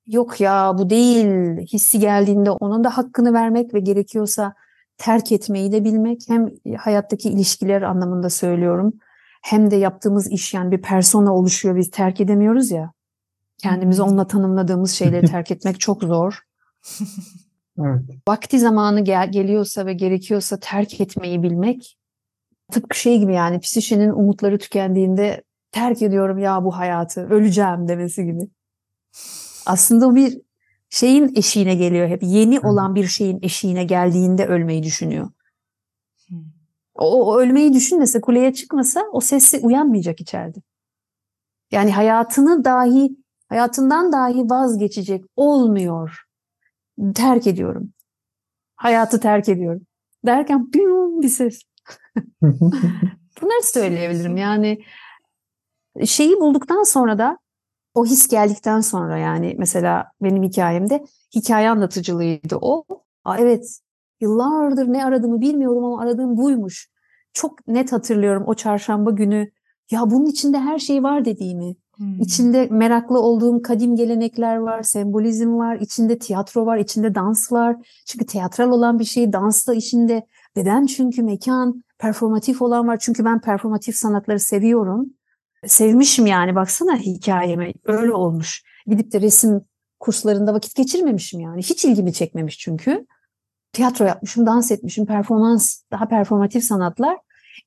yok ya bu değil hissi geldiğinde onun da hakkını vermek ve gerekiyorsa terk etmeyi de bilmek hem hayattaki ilişkiler anlamında söylüyorum hem de yaptığımız iş yani bir persona oluşuyor biz terk edemiyoruz ya. Kendimizi onunla tanımladığımız şeyleri terk (laughs) etmek çok zor. evet. Vakti zamanı gel geliyorsa ve gerekiyorsa terk etmeyi bilmek tıpkı şey gibi yani psişenin umutları tükendiğinde terk ediyorum ya bu hayatı öleceğim demesi gibi. Aslında o bir şeyin eşiğine geliyor hep. Yeni olan bir şeyin eşiğine geldiğinde ölmeyi düşünüyor. O, o ölmeyi düşünmese, kuleye çıkmasa o sesi uyanmayacak içeride. Yani hayatını dahi, hayatından dahi vazgeçecek olmuyor. Terk ediyorum. Hayatı terk ediyorum. Derken bir ses. (laughs) Bunları söyleyebilirim. Yani şeyi bulduktan sonra da o his geldikten sonra yani mesela benim hikayemde hikaye anlatıcılığıydı o. Aa, evet yıllardır ne aradığımı bilmiyorum ama aradığım buymuş. Çok net hatırlıyorum o çarşamba günü ya bunun içinde her şey var dediğimi. Hmm. İçinde meraklı olduğum kadim gelenekler var, sembolizm var, içinde tiyatro var, içinde dans var. Çünkü tiyatral olan bir şey dans da içinde. Beden çünkü mekan, performatif olan var. Çünkü ben performatif sanatları seviyorum. Sevmişim yani baksana hikayeme öyle olmuş. Gidip de resim kurslarında vakit geçirmemişim yani. Hiç ilgimi çekmemiş çünkü. Tiyatro yapmışım, dans etmişim, performans, daha performatif sanatlar.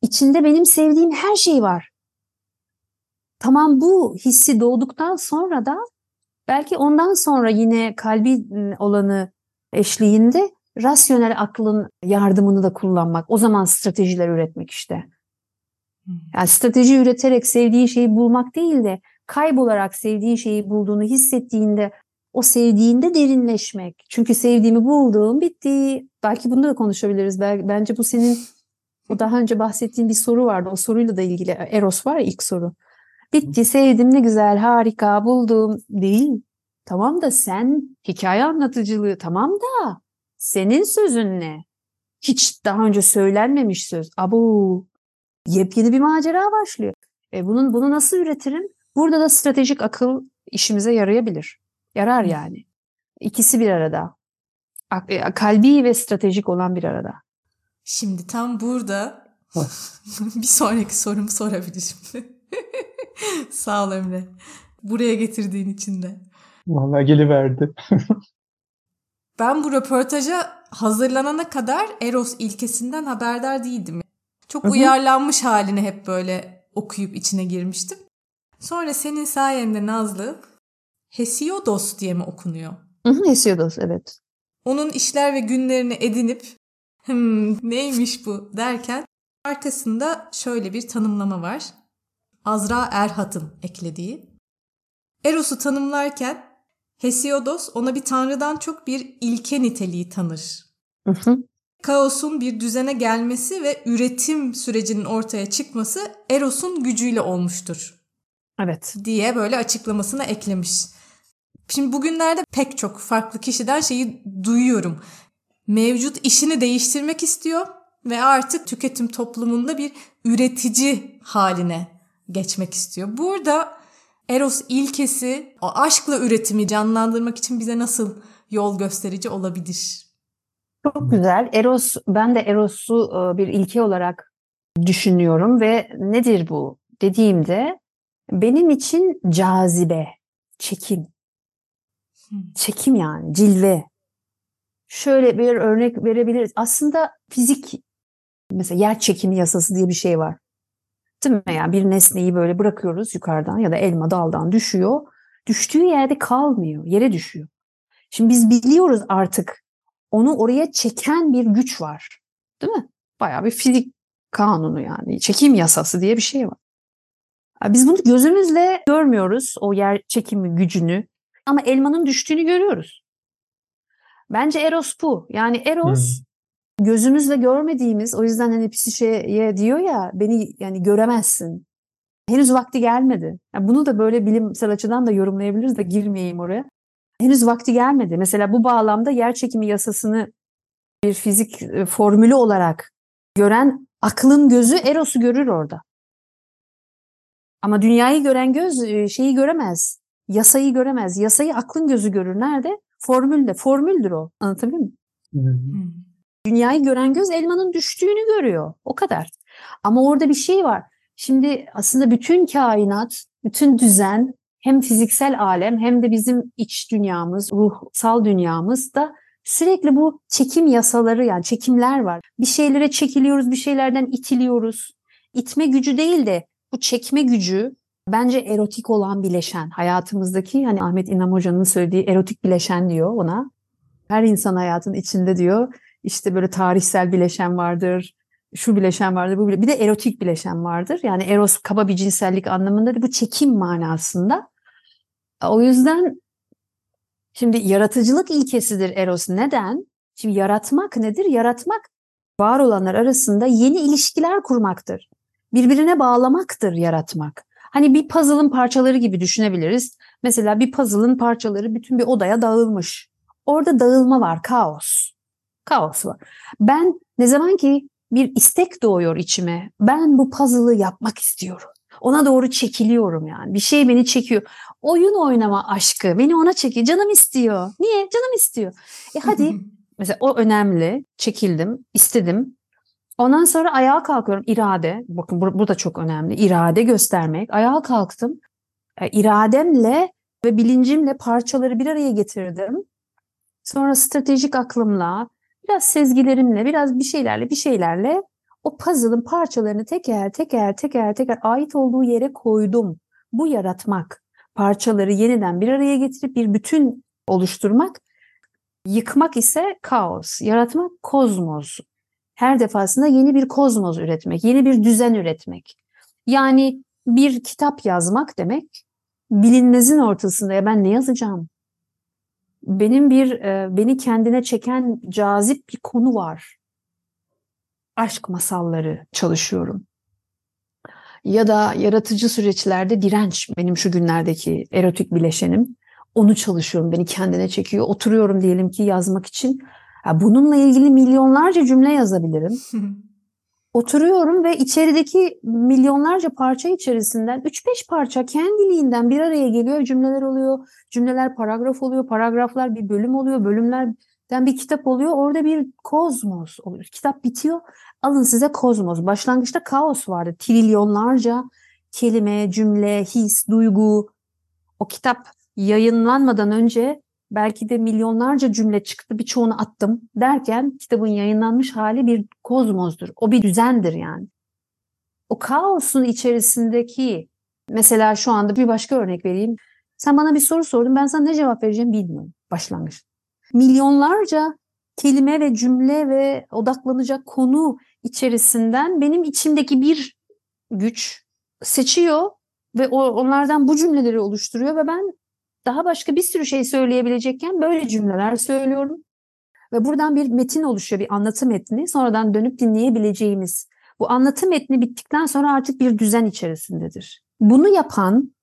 İçinde benim sevdiğim her şey var. Tamam bu hissi doğduktan sonra da belki ondan sonra yine kalbi olanı eşliğinde rasyonel aklın yardımını da kullanmak. O zaman stratejiler üretmek işte. Yani strateji üreterek sevdiğin şeyi bulmak değil de kaybolarak sevdiğin şeyi bulduğunu hissettiğinde o sevdiğinde derinleşmek. Çünkü sevdiğimi bulduğum bitti. Belki bunu da konuşabiliriz. Bence bu senin o daha önce bahsettiğin bir soru vardı. O soruyla da ilgili Eros var ya ilk soru. Bitti, sevdim, ne güzel, harika, buldum. Değil. Tamam da sen hikaye anlatıcılığı tamam da senin sözün ne? Hiç daha önce söylenmemiş söz. Abu yepyeni bir macera başlıyor. E bunun bunu nasıl üretirim? Burada da stratejik akıl işimize yarayabilir. Yarar yani. İkisi bir arada. E, kalbi ve stratejik olan bir arada. Şimdi tam burada (laughs) bir sonraki sorumu sorabilirim. (laughs) Sağ ol Emre. Buraya getirdiğin için de. Vallahi geliverdi. (laughs) ben bu röportaja hazırlanana kadar Eros ilkesinden haberdar değildim. Çok Hı-hı. uyarlanmış halini hep böyle okuyup içine girmiştim. Sonra senin sayende Nazlı Hesiodos diye mi okunuyor? Hı hı, Hesiodos evet. Onun işler ve günlerini edinip neymiş bu derken arkasında şöyle bir tanımlama var. Azra Erhat'ın eklediği. Eros'u tanımlarken Hesiodos ona bir tanrıdan çok bir ilke niteliği tanır. Hı hı. Kaosun bir düzene gelmesi ve üretim sürecinin ortaya çıkması Eros'un gücüyle olmuştur. Evet. Diye böyle açıklamasına eklemiş. Şimdi bugünlerde pek çok farklı kişiden şeyi duyuyorum. Mevcut işini değiştirmek istiyor ve artık tüketim toplumunda bir üretici haline geçmek istiyor. Burada Eros ilkesi o aşkla üretimi canlandırmak için bize nasıl yol gösterici olabilir? Çok güzel. Eros, ben de Eros'u e, bir ilke olarak düşünüyorum ve nedir bu dediğimde benim için cazibe, çekim. Çekim yani, cilve. Şöyle bir örnek verebiliriz. Aslında fizik, mesela yer çekimi yasası diye bir şey var. Değil mi? Yani bir nesneyi böyle bırakıyoruz yukarıdan ya da elma daldan düşüyor. Düştüğü yerde kalmıyor, yere düşüyor. Şimdi biz biliyoruz artık onu oraya çeken bir güç var. Değil mi? Bayağı bir fizik kanunu yani. Çekim yasası diye bir şey var. Biz bunu gözümüzle görmüyoruz o yer çekimi gücünü ama elmanın düştüğünü görüyoruz. Bence Eros bu. Yani Eros gözümüzle görmediğimiz o yüzden hani psişeye diyor ya beni yani göremezsin. Henüz vakti gelmedi. Yani bunu da böyle bilimsel açıdan da yorumlayabiliriz de girmeyeyim oraya. Henüz vakti gelmedi. Mesela bu bağlamda yer çekimi yasasını bir fizik e, formülü olarak gören aklın gözü Eros'u görür orada. Ama dünyayı gören göz e, şeyi göremez. Yasayı göremez. Yasayı aklın gözü görür. Nerede? Formülde. Formüldür o. Anlatabiliyor muyum? Hmm. Dünyayı gören göz elmanın düştüğünü görüyor. O kadar. Ama orada bir şey var. Şimdi aslında bütün kainat, bütün düzen hem fiziksel alem hem de bizim iç dünyamız, ruhsal dünyamız da sürekli bu çekim yasaları yani çekimler var. Bir şeylere çekiliyoruz, bir şeylerden itiliyoruz. İtme gücü değil de bu çekme gücü bence erotik olan bileşen. Hayatımızdaki hani Ahmet İnam Hoca'nın söylediği erotik bileşen diyor ona. Her insan hayatın içinde diyor işte böyle tarihsel bileşen vardır, şu bileşen vardır, bu bile. Bir de erotik bileşen vardır. Yani eros kaba bir cinsellik anlamında değil, bu çekim manasında. O yüzden şimdi yaratıcılık ilkesidir eros. Neden? Şimdi yaratmak nedir? Yaratmak var olanlar arasında yeni ilişkiler kurmaktır. Birbirine bağlamaktır yaratmak. Hani bir puzzle'ın parçaları gibi düşünebiliriz. Mesela bir puzzle'ın parçaları bütün bir odaya dağılmış. Orada dağılma var, kaos. Kaos var. Ben ne zaman ki bir istek doğuyor içime. Ben bu puzzle'ı yapmak istiyorum. Ona doğru çekiliyorum yani. Bir şey beni çekiyor. Oyun oynama aşkı beni ona çekiyor. Canım istiyor. Niye? Canım istiyor. E hadi (laughs) mesela o önemli. Çekildim, istedim. Ondan sonra ayağa kalkıyorum. İrade. Bakın bu, bu da çok önemli. İrade göstermek. Ayağa kalktım. E, irademle ve bilincimle parçaları bir araya getirdim. Sonra stratejik aklımla, biraz sezgilerimle, biraz bir şeylerle, bir şeylerle o puzzle'ın parçalarını teker teker teker teker ait olduğu yere koydum. Bu yaratmak. Parçaları yeniden bir araya getirip bir bütün oluşturmak. Yıkmak ise kaos. Yaratmak kozmos. Her defasında yeni bir kozmos üretmek, yeni bir düzen üretmek. Yani bir kitap yazmak demek bilinmezin ortasında ya ben ne yazacağım? Benim bir e, beni kendine çeken cazip bir konu var. Aşk masalları çalışıyorum. Ya da yaratıcı süreçlerde direnç benim şu günlerdeki erotik bileşenim. Onu çalışıyorum, beni kendine çekiyor. Oturuyorum diyelim ki yazmak için. Bununla ilgili milyonlarca cümle yazabilirim. (laughs) Oturuyorum ve içerideki milyonlarca parça içerisinden 3-5 parça kendiliğinden bir araya geliyor. Cümleler oluyor, cümleler paragraf oluyor, paragraflar bir bölüm oluyor, bölümlerden bir kitap oluyor. Orada bir kozmos oluyor. Kitap bitiyor, alın size kozmos. Başlangıçta kaos vardı. Trilyonlarca kelime, cümle, his, duygu. O kitap yayınlanmadan önce belki de milyonlarca cümle çıktı birçoğunu attım derken kitabın yayınlanmış hali bir kozmosdur. O bir düzendir yani. O kaosun içerisindeki mesela şu anda bir başka örnek vereyim. Sen bana bir soru sordun ben sana ne cevap vereceğim bilmiyorum başlangıç. Milyonlarca kelime ve cümle ve odaklanacak konu içerisinden benim içimdeki bir güç seçiyor ve onlardan bu cümleleri oluşturuyor ve ben daha başka bir sürü şey söyleyebilecekken böyle cümleler söylüyorum. Ve buradan bir metin oluşuyor, bir anlatı metni. Sonradan dönüp dinleyebileceğimiz. Bu anlatı metni bittikten sonra artık bir düzen içerisindedir. Bunu yapan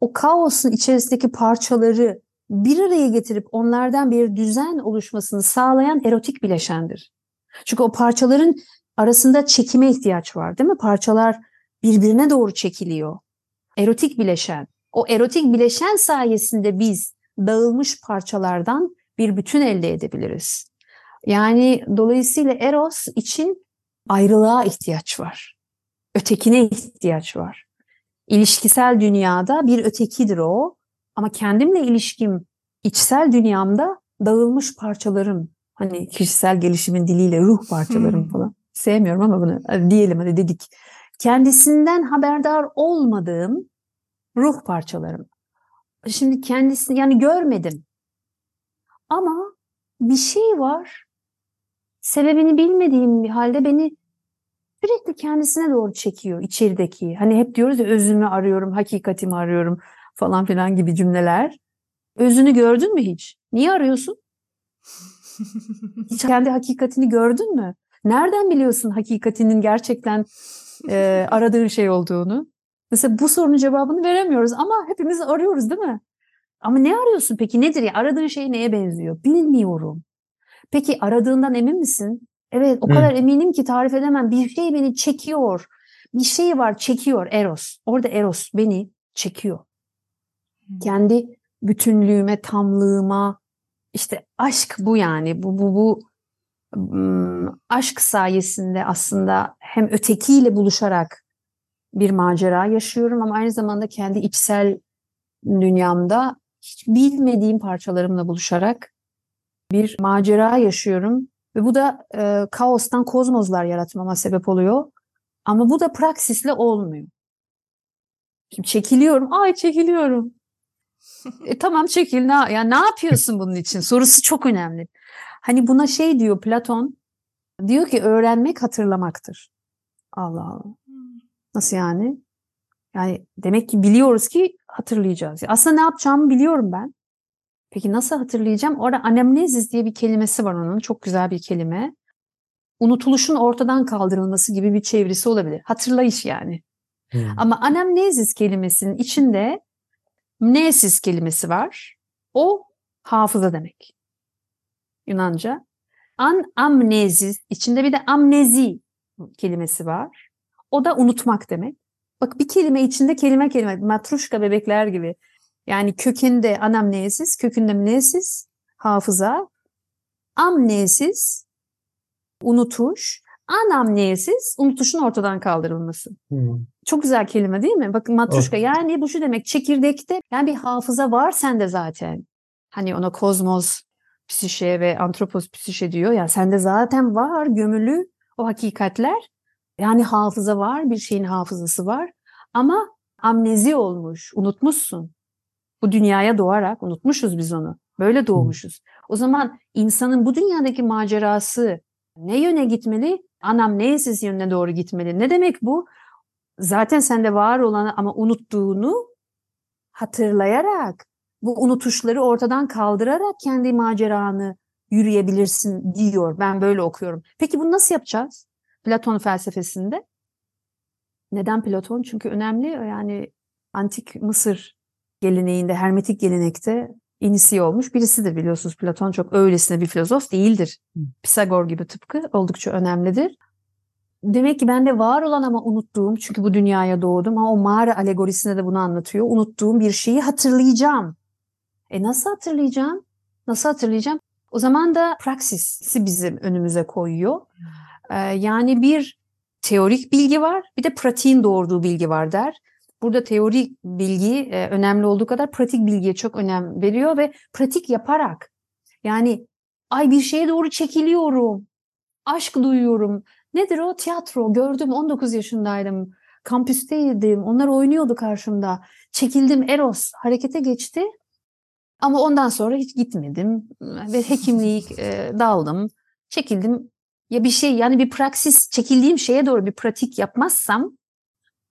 o kaosun içerisindeki parçaları bir araya getirip onlardan bir düzen oluşmasını sağlayan erotik bileşendir. Çünkü o parçaların arasında çekime ihtiyaç var değil mi? Parçalar birbirine doğru çekiliyor. Erotik bileşen. O erotik bileşen sayesinde biz dağılmış parçalardan bir bütün elde edebiliriz. Yani dolayısıyla eros için ayrılığa ihtiyaç var. Ötekine ihtiyaç var. İlişkisel dünyada bir ötekidir o ama kendimle ilişkim içsel dünyamda dağılmış parçalarım. Hani kişisel gelişimin diliyle ruh parçalarım hmm. falan. Sevmiyorum ama bunu diyelim hadi dedik. Kendisinden haberdar olmadığım ruh parçalarım. Şimdi kendisini yani görmedim. Ama bir şey var. Sebebini bilmediğim bir halde beni sürekli kendisine doğru çekiyor içerideki. Hani hep diyoruz ya özümü arıyorum, hakikatimi arıyorum falan filan gibi cümleler. Özünü gördün mü hiç? Niye arıyorsun? hiç kendi hakikatini gördün mü? Nereden biliyorsun hakikatinin gerçekten e, aradığın şey olduğunu? Mesela bu sorunun cevabını veremiyoruz ama hepimiz arıyoruz değil mi? Ama ne arıyorsun peki? Nedir ya? Aradığın şey neye benziyor? Bilmiyorum. Peki aradığından emin misin? Evet o kadar eminim ki tarif edemem. Bir şey beni çekiyor. Bir şey var çekiyor Eros. Orada Eros beni çekiyor. Kendi bütünlüğüme, tamlığıma işte aşk bu yani. Bu bu bu aşk sayesinde aslında hem ötekiyle buluşarak bir macera yaşıyorum ama aynı zamanda kendi içsel dünyamda hiç bilmediğim parçalarımla buluşarak bir macera yaşıyorum ve bu da e, kaostan kozmoslar yaratmama sebep oluyor. Ama bu da praksisle olmuyor. Şimdi çekiliyorum. Ay çekiliyorum. e, tamam çekil. Ne, yani ne yapıyorsun bunun için? Sorusu çok önemli. Hani buna şey diyor Platon. Diyor ki öğrenmek hatırlamaktır. Allah Allah. Nasıl yani? Yani demek ki biliyoruz ki hatırlayacağız. Aslında ne yapacağımı biliyorum ben. Peki nasıl hatırlayacağım? Orada anemnezis diye bir kelimesi var onun. Çok güzel bir kelime. Unutuluşun ortadan kaldırılması gibi bir çevirisi olabilir. Hatırlayış yani. Hmm. Ama anemnezis kelimesinin içinde mnesis kelimesi var. O hafıza demek. Yunanca. An amnezis içinde bir de amnezi kelimesi var. O da unutmak demek. Bak bir kelime içinde kelime kelime. Matruşka bebekler gibi. Yani kökünde anamnezis, kökünde mnesis, hafıza. Amnesis, unutuş. Anamnesis, unutuşun ortadan kaldırılması. Hmm. Çok güzel kelime değil mi? Bakın matruşka oh. yani bu şu demek çekirdekte yani bir hafıza var sende zaten. Hani ona kozmos psişe ve antropos psişe diyor ya sende zaten var gömülü o hakikatler. Yani hafıza var, bir şeyin hafızası var ama amnezi olmuş, unutmuşsun. Bu dünyaya doğarak unutmuşuz biz onu. Böyle doğmuşuz. O zaman insanın bu dünyadaki macerası ne yöne gitmeli? Anamnezis yönüne doğru gitmeli. Ne demek bu? Zaten sende var olanı ama unuttuğunu hatırlayarak, bu unutuşları ortadan kaldırarak kendi maceranı yürüyebilirsin diyor. Ben böyle okuyorum. Peki bunu nasıl yapacağız? Platon felsefesinde. Neden Platon? Çünkü önemli yani antik Mısır geleneğinde, hermetik gelenekte inisiye olmuş birisidir biliyorsunuz. Platon çok öylesine bir filozof değildir. Pisagor gibi tıpkı oldukça önemlidir. Demek ki bende var olan ama unuttuğum, çünkü bu dünyaya doğdum ama o mağara alegorisinde de bunu anlatıyor. Unuttuğum bir şeyi hatırlayacağım. E nasıl hatırlayacağım? Nasıl hatırlayacağım? O zaman da praksisi bizim önümüze koyuyor. Ee, yani bir teorik bilgi var, bir de pratiğin doğurduğu bilgi var der. Burada teorik bilgi e, önemli olduğu kadar pratik bilgiye çok önem veriyor ve pratik yaparak yani ay bir şeye doğru çekiliyorum, aşk duyuyorum. Nedir o? Tiyatro. Gördüm 19 yaşındaydım. Kampüsteydim. Onlar oynuyordu karşımda. Çekildim Eros. Harekete geçti. Ama ondan sonra hiç gitmedim. Ve hekimliği e, daldım. Çekildim. Ya bir şey yani bir praksis çekildiğim şeye doğru bir pratik yapmazsam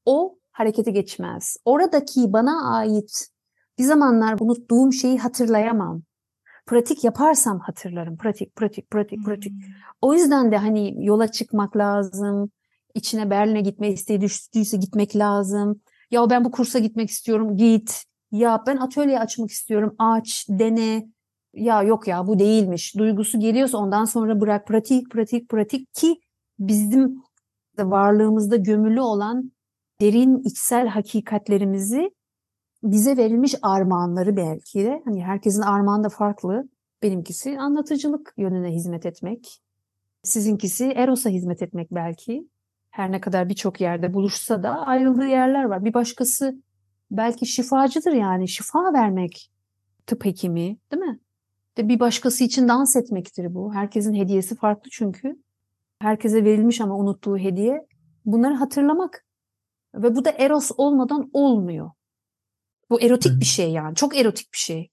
o harekete geçmez. Oradaki bana ait bir zamanlar unuttuğum şeyi hatırlayamam. Pratik yaparsam hatırlarım. Pratik, pratik, pratik, pratik. Hmm. O yüzden de hani yola çıkmak lazım. İçine Berlin'e gitme isteği düştüyse gitmek lazım. Ya ben bu kursa gitmek istiyorum. Git. Ya ben atölye açmak istiyorum. Aç, dene. Ya yok ya bu değilmiş. Duygusu geliyorsa ondan sonra bırak. Pratik, pratik, pratik ki bizim varlığımızda gömülü olan derin içsel hakikatlerimizi bize verilmiş armağanları belki de hani herkesin armağanı da farklı. Benimkisi anlatıcılık yönüne hizmet etmek. Sizinkisi Eros'a hizmet etmek belki. Her ne kadar birçok yerde buluşsa da ayrıldığı yerler var. Bir başkası belki şifacıdır yani şifa vermek. Tıp hekimi değil mi? De bir başkası için dans etmektir bu. Herkesin hediyesi farklı çünkü. Herkese verilmiş ama unuttuğu hediye. Bunları hatırlamak ve bu da eros olmadan olmuyor. Bu erotik bir şey yani. Çok erotik bir şey.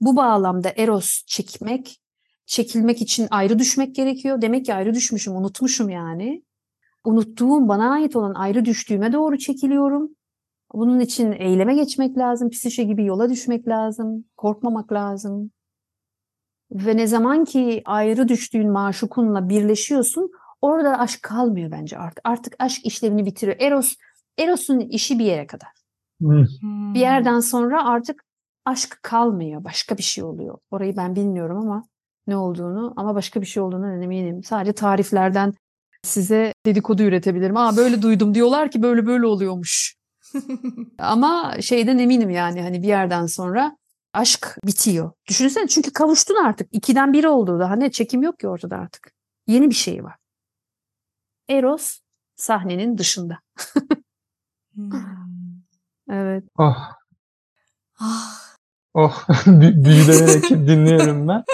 Bu bağlamda eros çekmek, çekilmek için ayrı düşmek gerekiyor. Demek ki ayrı düşmüşüm, unutmuşum yani. Unuttuğum, bana ait olan ayrı düştüğüme doğru çekiliyorum. Bunun için eyleme geçmek lazım, psişe gibi yola düşmek lazım, korkmamak lazım. Ve ne zaman ki ayrı düştüğün maşukunla birleşiyorsun, orada aşk kalmıyor bence artık. Artık aşk işlevini bitiriyor. Eros Eros'un işi bir yere kadar. Hmm. Bir yerden sonra artık aşk kalmıyor. Başka bir şey oluyor. Orayı ben bilmiyorum ama ne olduğunu ama başka bir şey olduğunu eminim. Sadece tariflerden size dedikodu üretebilirim. Aa böyle duydum diyorlar ki böyle böyle oluyormuş. (laughs) ama şeyden eminim yani hani bir yerden sonra aşk bitiyor. Düşünsene çünkü kavuştun artık. İkiden biri oldu. Daha ne çekim yok ki ortada artık. Yeni bir şey var. Eros sahnenin dışında. Hmm. (laughs) Evet. Oh. Ah. Oh. (laughs) Büyülenerek dinliyorum ben.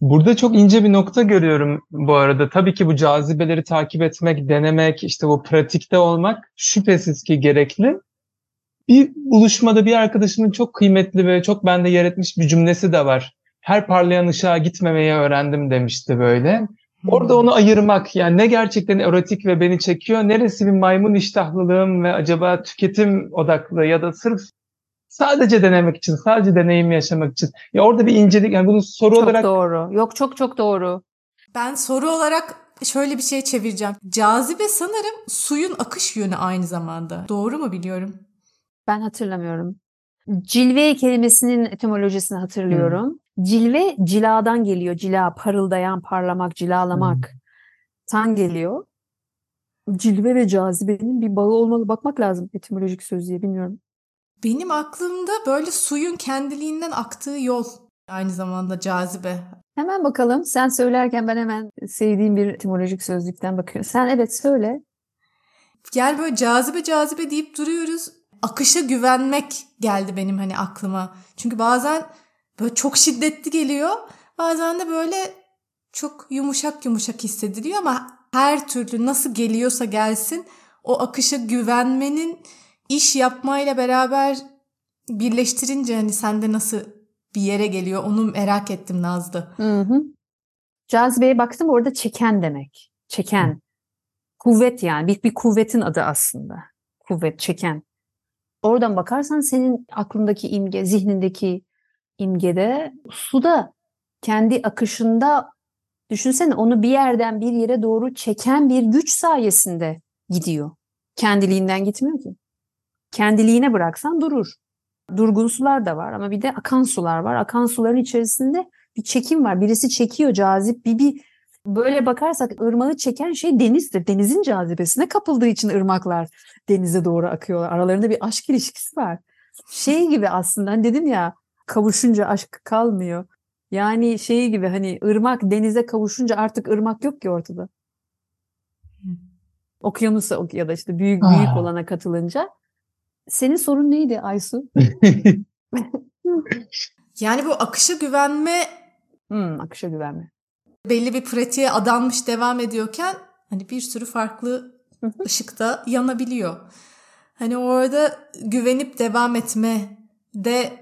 Burada çok ince bir nokta görüyorum bu arada. Tabii ki bu cazibeleri takip etmek, denemek, işte bu pratikte olmak şüphesiz ki gerekli. Bir buluşmada bir arkadaşımın çok kıymetli ve çok bende yer etmiş bir cümlesi de var. Her parlayan ışığa gitmemeyi öğrendim demişti böyle. Orada onu ayırmak yani ne gerçekten erotik ve beni çekiyor, neresi bir maymun iştahlılığım ve acaba tüketim odaklı ya da sırf sadece denemek için, sadece deneyim yaşamak için. Ya orada bir incelik yani bunu soru çok olarak Çok doğru. Yok çok çok doğru. Ben soru olarak şöyle bir şey çevireceğim. Cazibe sanırım suyun akış yönü aynı zamanda. Doğru mu biliyorum? Ben hatırlamıyorum. Cilve kelimesinin etimolojisini hatırlıyorum. Hmm. Cilve ciladan geliyor. Cila, parıldayan, parlamak, cilalamak. Hmm. Tan geliyor. Cilve ve cazibenin bir bağı olmalı. Bakmak lazım etimolojik sözlüğe bilmiyorum. Benim aklımda böyle suyun kendiliğinden aktığı yol aynı zamanda cazibe. Hemen bakalım. Sen söylerken ben hemen sevdiğim bir etimolojik sözlükten bakıyorum. Sen evet söyle. Gel böyle cazibe cazibe deyip duruyoruz. Akışa güvenmek geldi benim hani aklıma. Çünkü bazen böyle çok şiddetli geliyor. Bazen de böyle çok yumuşak yumuşak hissediliyor ama her türlü nasıl geliyorsa gelsin o akışa güvenmenin iş yapmayla beraber birleştirince hani sende nasıl bir yere geliyor onu merak ettim Nazlı. Hı hı. Cazibeye baktım orada çeken demek. Çeken. Kuvvet yani bir, bir kuvvetin adı aslında. Kuvvet, çeken. Oradan bakarsan senin aklındaki imge, zihnindeki imgede suda kendi akışında düşünsene onu bir yerden bir yere doğru çeken bir güç sayesinde gidiyor. Kendiliğinden gitmiyor ki. Kendiliğine bıraksan durur. Durgun sular da var ama bir de akan sular var. Akan suların içerisinde bir çekim var. Birisi çekiyor cazip bir, bir böyle bakarsak ırmağı çeken şey denizdir. Denizin cazibesine kapıldığı için ırmaklar denize doğru akıyorlar. Aralarında bir aşk ilişkisi var. Şey gibi aslında hani dedim ya kavuşunca aşk kalmıyor. Yani şey gibi hani ırmak denize kavuşunca artık ırmak yok ki ortada. Okyanusa ya da işte büyük büyük ah. olana katılınca. Senin sorun neydi Aysu? (laughs) (laughs) yani bu akışa güvenme hmm, akışa güvenme. Belli bir pratiğe adanmış devam ediyorken hani bir sürü farklı ışıkta yanabiliyor. Hani orada güvenip devam etme de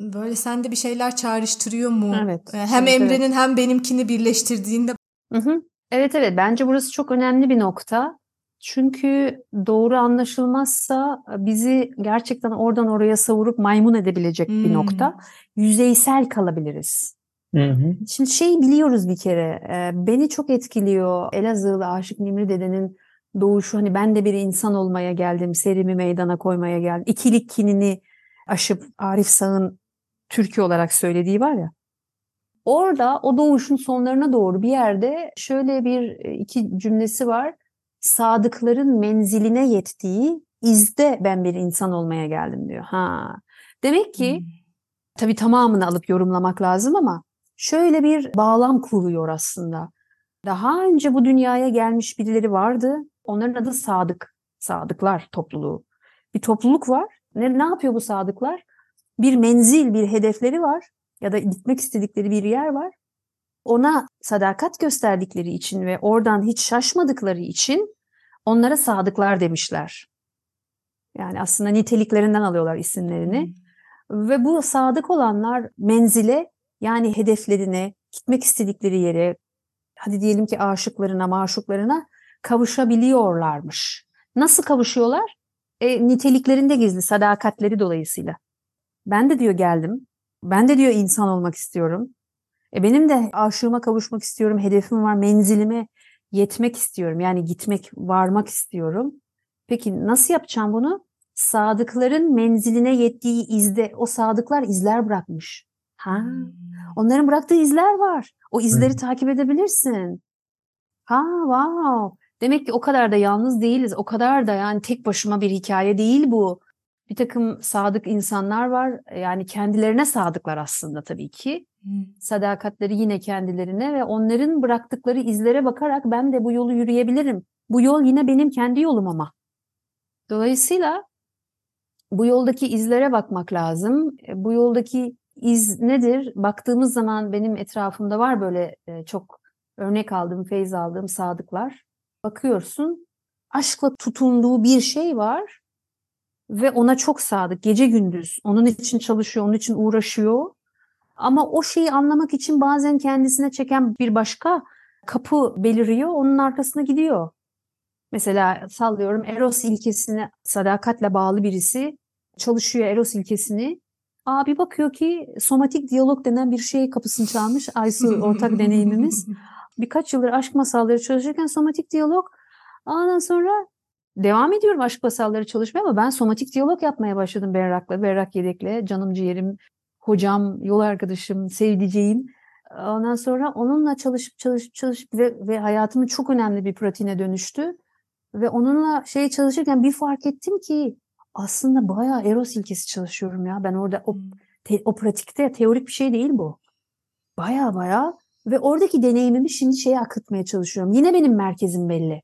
böyle sende bir şeyler çağrıştırıyor mu? Evet. Hem evet, Emre'nin evet. hem benimkini birleştirdiğinde. Hı hı. Evet evet bence burası çok önemli bir nokta. Çünkü doğru anlaşılmazsa bizi gerçekten oradan oraya savurup maymun edebilecek hmm. bir nokta. Yüzeysel kalabiliriz. Hı hı. Şimdi şey biliyoruz bir kere, beni çok etkiliyor Elazığlı Aşık Nimri dedenin doğuşu. Hani ben de bir insan olmaya geldim, serimi meydana koymaya geldim. İkilik kinini aşıp Arif Sağ'ın Türkiye olarak söylediği var ya. Orada o doğuşun sonlarına doğru bir yerde şöyle bir iki cümlesi var. Sadıkların menziline yettiği izde ben bir insan olmaya geldim diyor. Ha. Demek ki hmm. tabii tamamını alıp yorumlamak lazım ama şöyle bir bağlam kuruyor aslında. Daha önce bu dünyaya gelmiş birileri vardı. Onların adı sadık. Sadıklar topluluğu. Bir topluluk var. Ne, ne yapıyor bu sadıklar? Bir menzil, bir hedefleri var ya da gitmek istedikleri bir yer var. Ona sadakat gösterdikleri için ve oradan hiç şaşmadıkları için onlara sadıklar demişler. Yani aslında niteliklerinden alıyorlar isimlerini. Hmm. Ve bu sadık olanlar menzile yani hedeflerine, gitmek istedikleri yere, hadi diyelim ki aşıklarına, maşuklarına kavuşabiliyorlarmış. Nasıl kavuşuyorlar? E, niteliklerinde gizli, sadakatleri dolayısıyla. Ben de diyor geldim. Ben de diyor insan olmak istiyorum. E, benim de aşığıma kavuşmak istiyorum, hedefim var, menzilime yetmek istiyorum. Yani gitmek, varmak istiyorum. Peki nasıl yapacağım bunu? Sadıkların menziline yettiği izde, o sadıklar izler bırakmış. Ha, onların bıraktığı izler var. O izleri hmm. takip edebilirsin. Ha, wow. Demek ki o kadar da yalnız değiliz. O kadar da yani tek başıma bir hikaye değil bu. Bir takım sadık insanlar var. Yani kendilerine sadıklar aslında tabii ki. Hmm. Sadakatleri yine kendilerine ve onların bıraktıkları izlere bakarak ben de bu yolu yürüyebilirim. Bu yol yine benim kendi yolum ama. Dolayısıyla bu yoldaki izlere bakmak lazım. E, bu yoldaki iz nedir? Baktığımız zaman benim etrafımda var böyle e, çok örnek aldığım, feyz aldığım sadıklar. Bakıyorsun aşkla tutunduğu bir şey var ve ona çok sadık gece gündüz. Onun için çalışıyor, onun için uğraşıyor. Ama o şeyi anlamak için bazen kendisine çeken bir başka kapı beliriyor, onun arkasına gidiyor. Mesela sallıyorum Eros ilkesine sadakatle bağlı birisi çalışıyor Eros ilkesini. Aa bir bakıyor ki somatik diyalog denen bir şey kapısını çalmış. Aysu ortak deneyimimiz. (laughs) Birkaç yıldır aşk masalları çalışırken somatik diyalog. Ondan sonra devam ediyorum aşk masalları çalışmaya ama ben somatik diyalog yapmaya başladım Berrak'la, Berrak Yedek'le. Canım ciğerim, hocam, yol arkadaşım, sevdiceğim. Ondan sonra onunla çalışıp çalışıp çalışıp ve, ve hayatımın çok önemli bir pratiğine dönüştü. Ve onunla şey çalışırken bir fark ettim ki aslında bayağı Eros ilkesi çalışıyorum ya. Ben orada o, te, o pratikte teorik bir şey değil bu. Bayağı bayağı ve oradaki deneyimimi şimdi şeye akıtmaya çalışıyorum. Yine benim merkezim belli.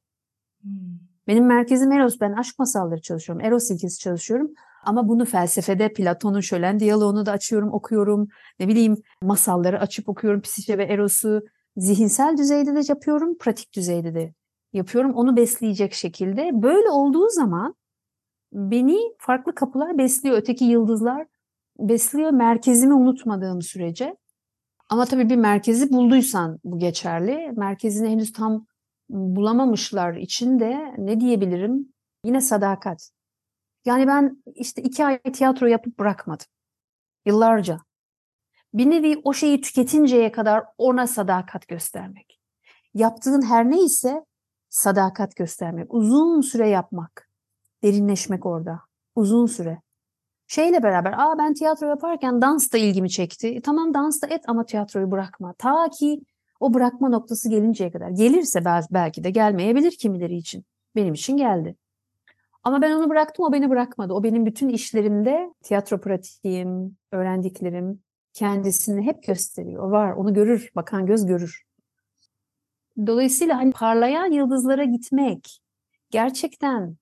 Benim merkezim Eros. Ben aşk masalları çalışıyorum. Eros ilkesi çalışıyorum. Ama bunu felsefede Platon'un şölen diyaloğunu da açıyorum, okuyorum. Ne bileyim masalları açıp okuyorum. Psişe ve Eros'u zihinsel düzeyde de yapıyorum, pratik düzeyde de yapıyorum. Onu besleyecek şekilde. Böyle olduğu zaman beni farklı kapılar besliyor. Öteki yıldızlar besliyor merkezimi unutmadığım sürece. Ama tabii bir merkezi bulduysan bu geçerli. Merkezini henüz tam bulamamışlar için de ne diyebilirim? Yine sadakat. Yani ben işte iki ay tiyatro yapıp bırakmadım. Yıllarca. Bir nevi o şeyi tüketinceye kadar ona sadakat göstermek. Yaptığın her neyse sadakat göstermek. Uzun süre yapmak. Derinleşmek orada. Uzun süre. Şeyle beraber, aa ben tiyatro yaparken dans da ilgimi çekti. E, tamam dans da et ama tiyatroyu bırakma. Ta ki o bırakma noktası gelinceye kadar. Gelirse belki de gelmeyebilir kimileri için. Benim için geldi. Ama ben onu bıraktım, o beni bırakmadı. O benim bütün işlerimde tiyatro pratiğim, öğrendiklerim kendisini hep gösteriyor. O var, onu görür, bakan göz görür. Dolayısıyla hani parlayan yıldızlara gitmek, gerçekten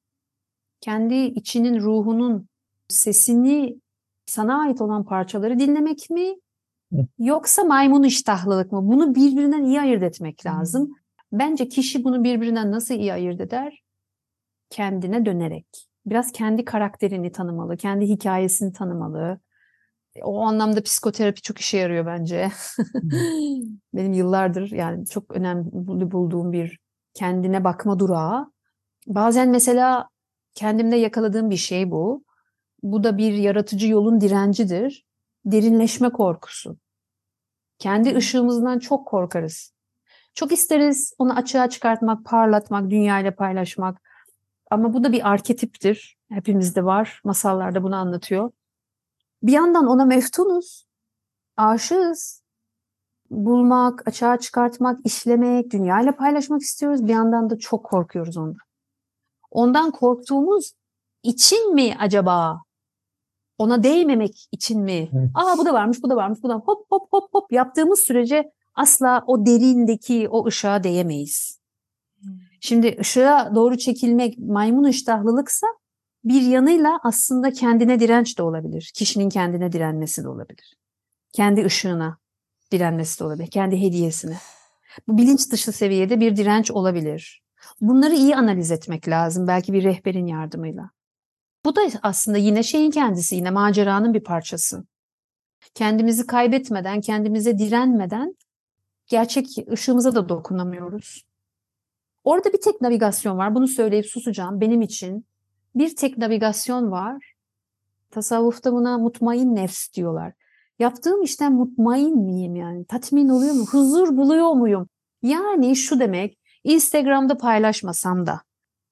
kendi içinin, ruhunun sesini sana ait olan parçaları dinlemek mi? Yoksa maymun iştahlılık mı? Bunu birbirinden iyi ayırt etmek lazım. Bence kişi bunu birbirinden nasıl iyi ayırt eder? Kendine dönerek. Biraz kendi karakterini tanımalı, kendi hikayesini tanımalı. O anlamda psikoterapi çok işe yarıyor bence. (laughs) Benim yıllardır yani çok önemli bulduğum bir kendine bakma durağı. Bazen mesela kendimde yakaladığım bir şey bu. Bu da bir yaratıcı yolun direncidir. Derinleşme korkusu. Kendi ışığımızdan çok korkarız. Çok isteriz onu açığa çıkartmak, parlatmak, dünyayla paylaşmak. Ama bu da bir arketiptir. Hepimizde var. Masallarda bunu anlatıyor. Bir yandan ona meftunuz. Aşığız. Bulmak, açığa çıkartmak, işlemek, dünyayla paylaşmak istiyoruz. Bir yandan da çok korkuyoruz ondan. Ondan korktuğumuz için mi acaba ona değmemek için mi? Evet. Aa bu da varmış, bu da varmış, bu da hop hop hop hop yaptığımız sürece asla o derindeki o ışığa değemeyiz. Şimdi ışığa doğru çekilmek maymun iştahlılıksa bir yanıyla aslında kendine direnç de olabilir. Kişinin kendine direnmesi de olabilir. Kendi ışığına direnmesi de olabilir. Kendi hediyesine. Bu bilinç dışı seviyede bir direnç olabilir. Bunları iyi analiz etmek lazım belki bir rehberin yardımıyla. Bu da aslında yine şeyin kendisi, yine maceranın bir parçası. Kendimizi kaybetmeden, kendimize direnmeden gerçek ışığımıza da dokunamıyoruz. Orada bir tek navigasyon var. Bunu söyleyip susacağım. Benim için bir tek navigasyon var. Tasavvufta buna mutmain nefs diyorlar. Yaptığım işten mutmain miyim yani? Tatmin oluyor mu? Huzur buluyor muyum? Yani şu demek, Instagram'da paylaşmasam da,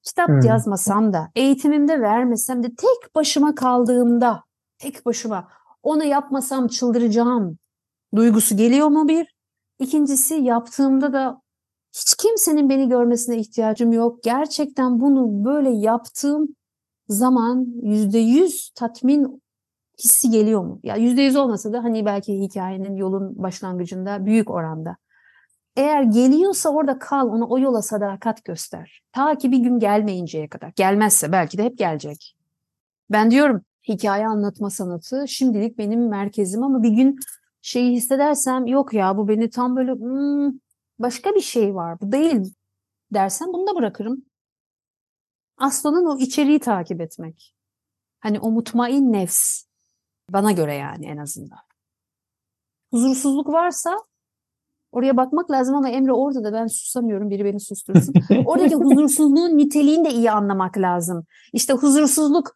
kitap hmm. yazmasam da, eğitimimde vermesem de tek başıma kaldığımda, tek başıma onu yapmasam çıldıracağım duygusu geliyor mu bir? İkincisi yaptığımda da hiç kimsenin beni görmesine ihtiyacım yok. Gerçekten bunu böyle yaptığım zaman yüzde yüz tatmin hissi geliyor mu? Ya yüzde yüz olmasa da hani belki hikayenin yolun başlangıcında büyük oranda. Eğer geliyorsa orada kal, ona o yola sadakat göster. Ta ki bir gün gelmeyinceye kadar. Gelmezse belki de hep gelecek. Ben diyorum hikaye anlatma sanatı şimdilik benim merkezim ama bir gün şeyi hissedersem yok ya bu beni tam böyle hmm, başka bir şey var bu değil dersem bunu da bırakırım. Aslanın o içeriği takip etmek. Hani o mutmain nefs bana göre yani en azından. Huzursuzluk varsa Oraya bakmak lazım ama Emre orada da ben susamıyorum biri beni sustursun. Oradaki (laughs) huzursuzluğun niteliğini de iyi anlamak lazım. İşte huzursuzluk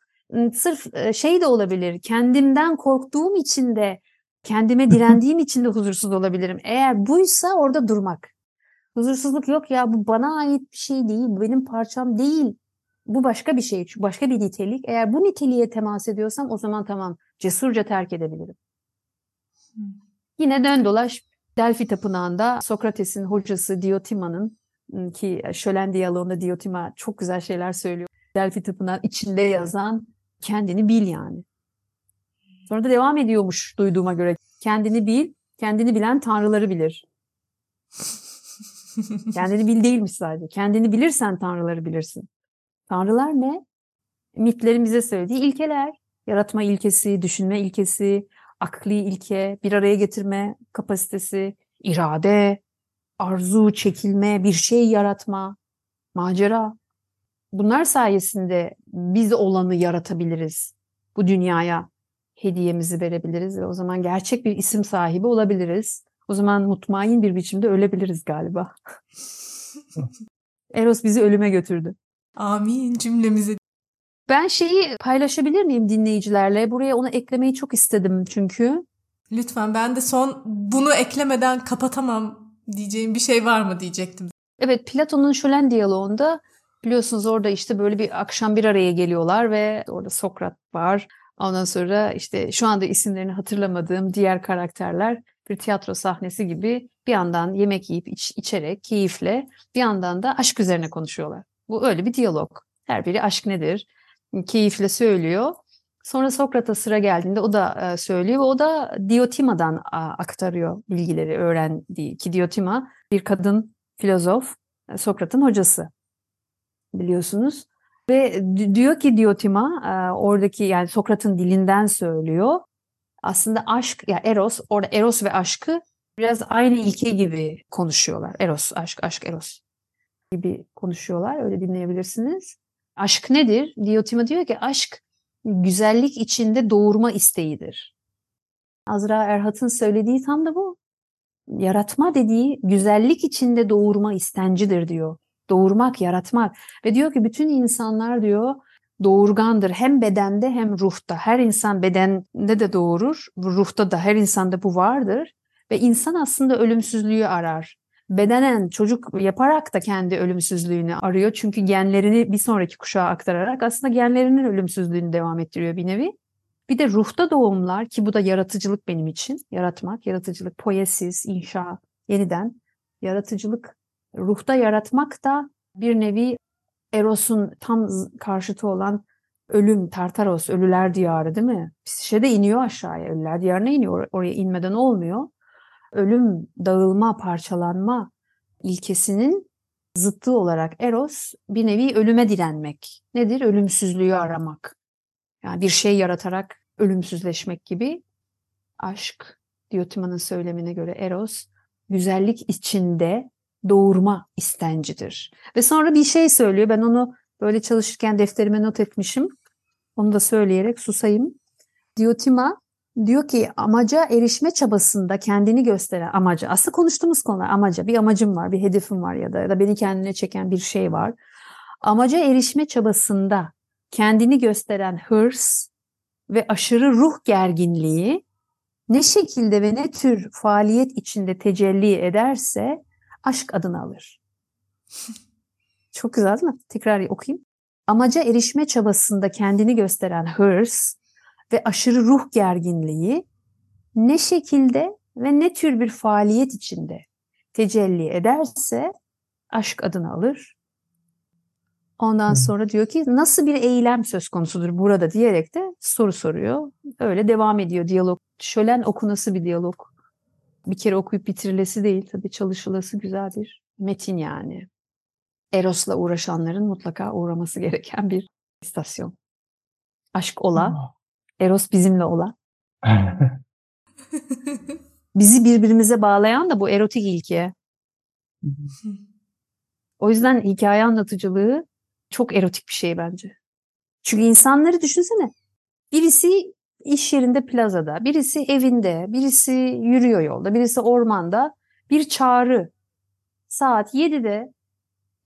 sırf şey de olabilir. Kendimden korktuğum için de kendime (laughs) direndiğim için de huzursuz olabilirim. Eğer buysa orada durmak. Huzursuzluk yok ya bu bana ait bir şey değil, bu benim parçam değil. Bu başka bir şey, başka bir nitelik. Eğer bu niteliğe temas ediyorsam o zaman tamam cesurca terk edebilirim. Yine dön dolaş Delphi Tapınağı'nda Sokrates'in hocası Diotima'nın ki Şölen diyaloğunda Diotima çok güzel şeyler söylüyor. Delphi Tapınağı içinde yazan kendini bil yani. Sonra da devam ediyormuş duyduğuma göre. Kendini bil, kendini bilen tanrıları bilir. (laughs) kendini bil değilmiş sadece. Kendini bilirsen tanrıları bilirsin. Tanrılar ne? Mitlerin bize söylediği ilkeler. Yaratma ilkesi, düşünme ilkesi, akli ilke, bir araya getirme kapasitesi, irade, arzu, çekilme, bir şey yaratma, macera. Bunlar sayesinde biz olanı yaratabiliriz. Bu dünyaya hediyemizi verebiliriz ve o zaman gerçek bir isim sahibi olabiliriz. O zaman mutmain bir biçimde ölebiliriz galiba. (laughs) Eros bizi ölüme götürdü. Amin cümlemizi. Ben şeyi paylaşabilir miyim dinleyicilerle? Buraya onu eklemeyi çok istedim çünkü. Lütfen ben de son bunu eklemeden kapatamam diyeceğim bir şey var mı diyecektim. Evet Platon'un Şölen diyaloğunda biliyorsunuz orada işte böyle bir akşam bir araya geliyorlar ve orada Sokrat var. Ondan sonra işte şu anda isimlerini hatırlamadığım diğer karakterler bir tiyatro sahnesi gibi bir yandan yemek yiyip iç, içerek keyifle bir yandan da aşk üzerine konuşuyorlar. Bu öyle bir diyalog. Her biri aşk nedir? Keyifle söylüyor. Sonra Sokrat'a sıra geldiğinde o da e, söylüyor ve o da Diotima'dan aktarıyor bilgileri öğrendiği ki Diotima bir kadın filozof e, Sokrat'ın hocası biliyorsunuz. Ve diyor ki Diotima e, oradaki yani Sokrat'ın dilinden söylüyor. Aslında aşk ya Eros orada Eros ve aşkı biraz aynı ilke gibi konuşuyorlar. Eros, aşk, aşk, Eros gibi konuşuyorlar. Öyle dinleyebilirsiniz. Aşk nedir? Diotima diyor ki aşk güzellik içinde doğurma isteğidir. Azra Erhat'ın söylediği tam da bu. Yaratma dediği güzellik içinde doğurma istencidir diyor. Doğurmak, yaratmak. Ve diyor ki bütün insanlar diyor doğurgandır. Hem bedende hem ruhta. Her insan bedende de doğurur. Ruhta da her insanda bu vardır. Ve insan aslında ölümsüzlüğü arar. Bedenen çocuk yaparak da kendi ölümsüzlüğünü arıyor. Çünkü genlerini bir sonraki kuşağa aktararak aslında genlerinin ölümsüzlüğünü devam ettiriyor bir nevi. Bir de ruhta doğumlar ki bu da yaratıcılık benim için. Yaratmak, yaratıcılık, poesis, inşa, yeniden. Yaratıcılık, ruhta yaratmak da bir nevi Eros'un tam karşıtı olan ölüm, Tartaros, ölüler diyarı değil mi? Psişe iniyor aşağıya, ölüler diyarına iniyor. Oraya inmeden olmuyor. Ölüm, dağılma, parçalanma ilkesinin zıttı olarak Eros bir nevi ölüme direnmek. Nedir? Ölümsüzlüğü aramak. Yani bir şey yaratarak ölümsüzleşmek gibi. Aşk, Diotima'nın söylemine göre Eros, güzellik içinde doğurma istencidir. Ve sonra bir şey söylüyor. Ben onu böyle çalışırken defterime not etmişim. Onu da söyleyerek susayım. Diotima diyor ki amaca erişme çabasında kendini gösteren amaca. Aslında konuştuğumuz konular amaca. Bir amacım var, bir hedefim var ya da, ya da beni kendine çeken bir şey var. Amaca erişme çabasında kendini gösteren hırs ve aşırı ruh gerginliği ne şekilde ve ne tür faaliyet içinde tecelli ederse aşk adını alır. Çok güzel değil mi? Tekrar okuyayım. Amaca erişme çabasında kendini gösteren hırs ve aşırı ruh gerginliği ne şekilde ve ne tür bir faaliyet içinde tecelli ederse aşk adını alır. Ondan sonra diyor ki nasıl bir eylem söz konusudur burada diyerek de soru soruyor. Öyle devam ediyor diyalog. Şölen okunası bir diyalog bir kere okuyup bitirilesi değil tabii çalışılası güzel bir metin yani. Eros'la uğraşanların mutlaka uğraması gereken bir istasyon. Aşk ola, Eros bizimle ola. (laughs) (laughs) Bizi birbirimize bağlayan da bu erotik ilke. O yüzden hikaye anlatıcılığı çok erotik bir şey bence. Çünkü insanları düşünsene. Birisi iş yerinde plazada, birisi evinde, birisi yürüyor yolda, birisi ormanda bir çağrı. Saat 7'de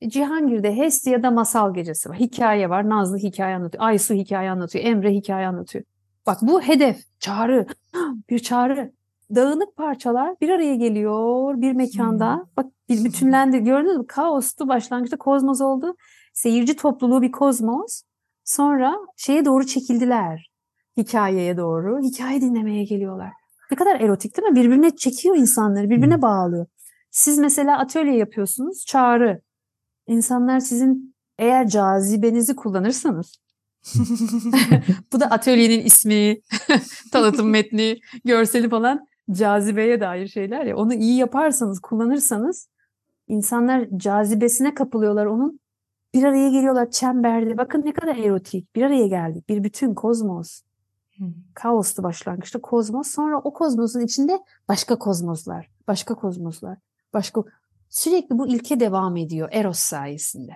Cihangir'de Hestia'da masal gecesi var. Hikaye var. Nazlı hikaye anlatıyor. Aysu hikaye anlatıyor. Emre hikaye anlatıyor. Bak bu hedef, çağrı, (gasps) bir çağrı. Dağınık parçalar bir araya geliyor bir mekanda. Hmm. Bak bir bütünlendi. Gördünüz mü? Kaostu. Başlangıçta kozmos oldu. Seyirci topluluğu bir kozmos. Sonra şeye doğru çekildiler. Hikayeye doğru. Hikaye dinlemeye geliyorlar. Ne kadar erotik değil mi? Birbirine çekiyor insanları. Birbirine bağlıyor. Siz mesela atölye yapıyorsunuz. Çağrı. İnsanlar sizin eğer cazibenizi kullanırsanız (laughs) bu da atölyenin ismi, (laughs) tanıtım metni, görseli falan cazibeye dair şeyler ya. Onu iyi yaparsanız, kullanırsanız insanlar cazibesine kapılıyorlar onun. Bir araya geliyorlar çemberde. Bakın ne kadar erotik. Bir araya geldik. Bir bütün kozmos. Kaostu başlangıçta kozmos. Sonra o kozmosun içinde başka kozmoslar. Başka kozmoslar. Başka sürekli bu ilke devam ediyor Eros sayesinde.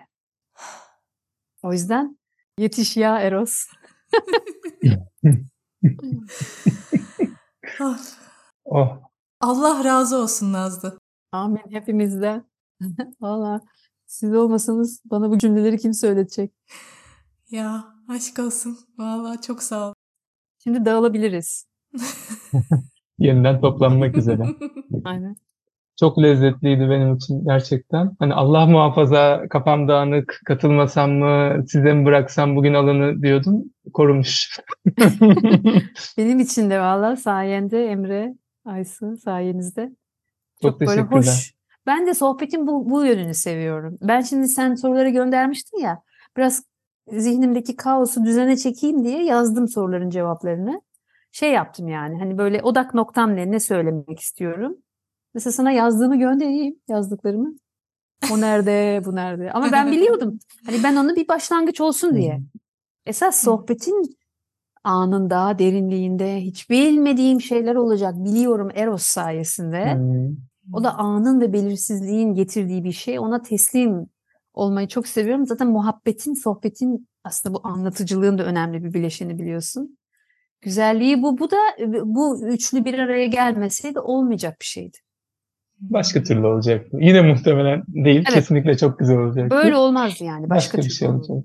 O yüzden yetiş ya Eros. (laughs) Ah, Oh. Allah razı olsun Nazlı. Amin hepimizden. (laughs) Valla siz olmasanız bana bu cümleleri kim söyletecek? Ya aşk olsun. Vallahi çok sağ ol. Şimdi dağılabiliriz. (laughs) Yeniden toplanmak üzere. Aynen. Çok lezzetliydi benim için gerçekten. Hani Allah muhafaza kafam dağınık katılmasam mı size mi bıraksam bugün alanı diyordum. Korumuş. (laughs) (laughs) Benim için de valla sayende Emre, Aysu sayenizde. Çok böyle teşekkürler. hoş. Ben de sohbetin bu, bu yönünü seviyorum. Ben şimdi sen soruları göndermiştin ya. Biraz zihnimdeki kaosu düzene çekeyim diye yazdım soruların cevaplarını. Şey yaptım yani hani böyle odak noktam ne, ne söylemek istiyorum. Mesela sana yazdığımı göndereyim yazdıklarımı. O nerede, bu nerede? Ama ben biliyordum. Hani ben onu bir başlangıç olsun diye. Esas sohbetin anında, derinliğinde hiç bilmediğim şeyler olacak. Biliyorum Eros sayesinde. O da anın ve belirsizliğin getirdiği bir şey. Ona teslim olmayı çok seviyorum. Zaten muhabbetin, sohbetin aslında bu anlatıcılığın da önemli bir bileşeni biliyorsun. Güzelliği bu. Bu da bu üçlü bir araya gelmeseydi olmayacak bir şeydi. Başka türlü olacaktı. Yine muhtemelen değil. Evet. Kesinlikle çok güzel olacaktı. Böyle olmazdı yani. Başka, Başka bir şey olacak.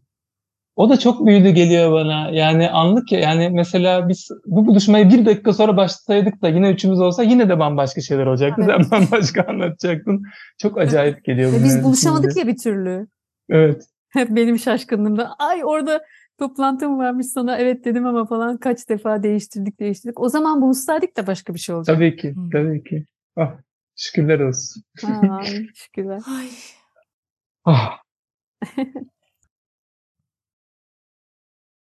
O da çok büyülü geliyor bana. Yani anlık ya. Yani mesela biz bu buluşmayı bir dakika sonra başlasaydık da yine üçümüz olsa yine de bambaşka şeyler olacaktı. Evet. Sen bambaşka anlatacaktın. Çok acayip geliyor. Ve biz buluşamadık şimdi. ya bir türlü. Evet. Hep benim şaşkınlığımda. Ay orada toplantım varmış sana evet dedim ama falan kaç defa değiştirdik değiştirdik. O zaman buluşsaydık da başka bir şey olacak. Tabii ki. Hmm. Tabii ki. Ah, şükürler olsun. Ay, (laughs) şükürler. Ay Ah. (laughs)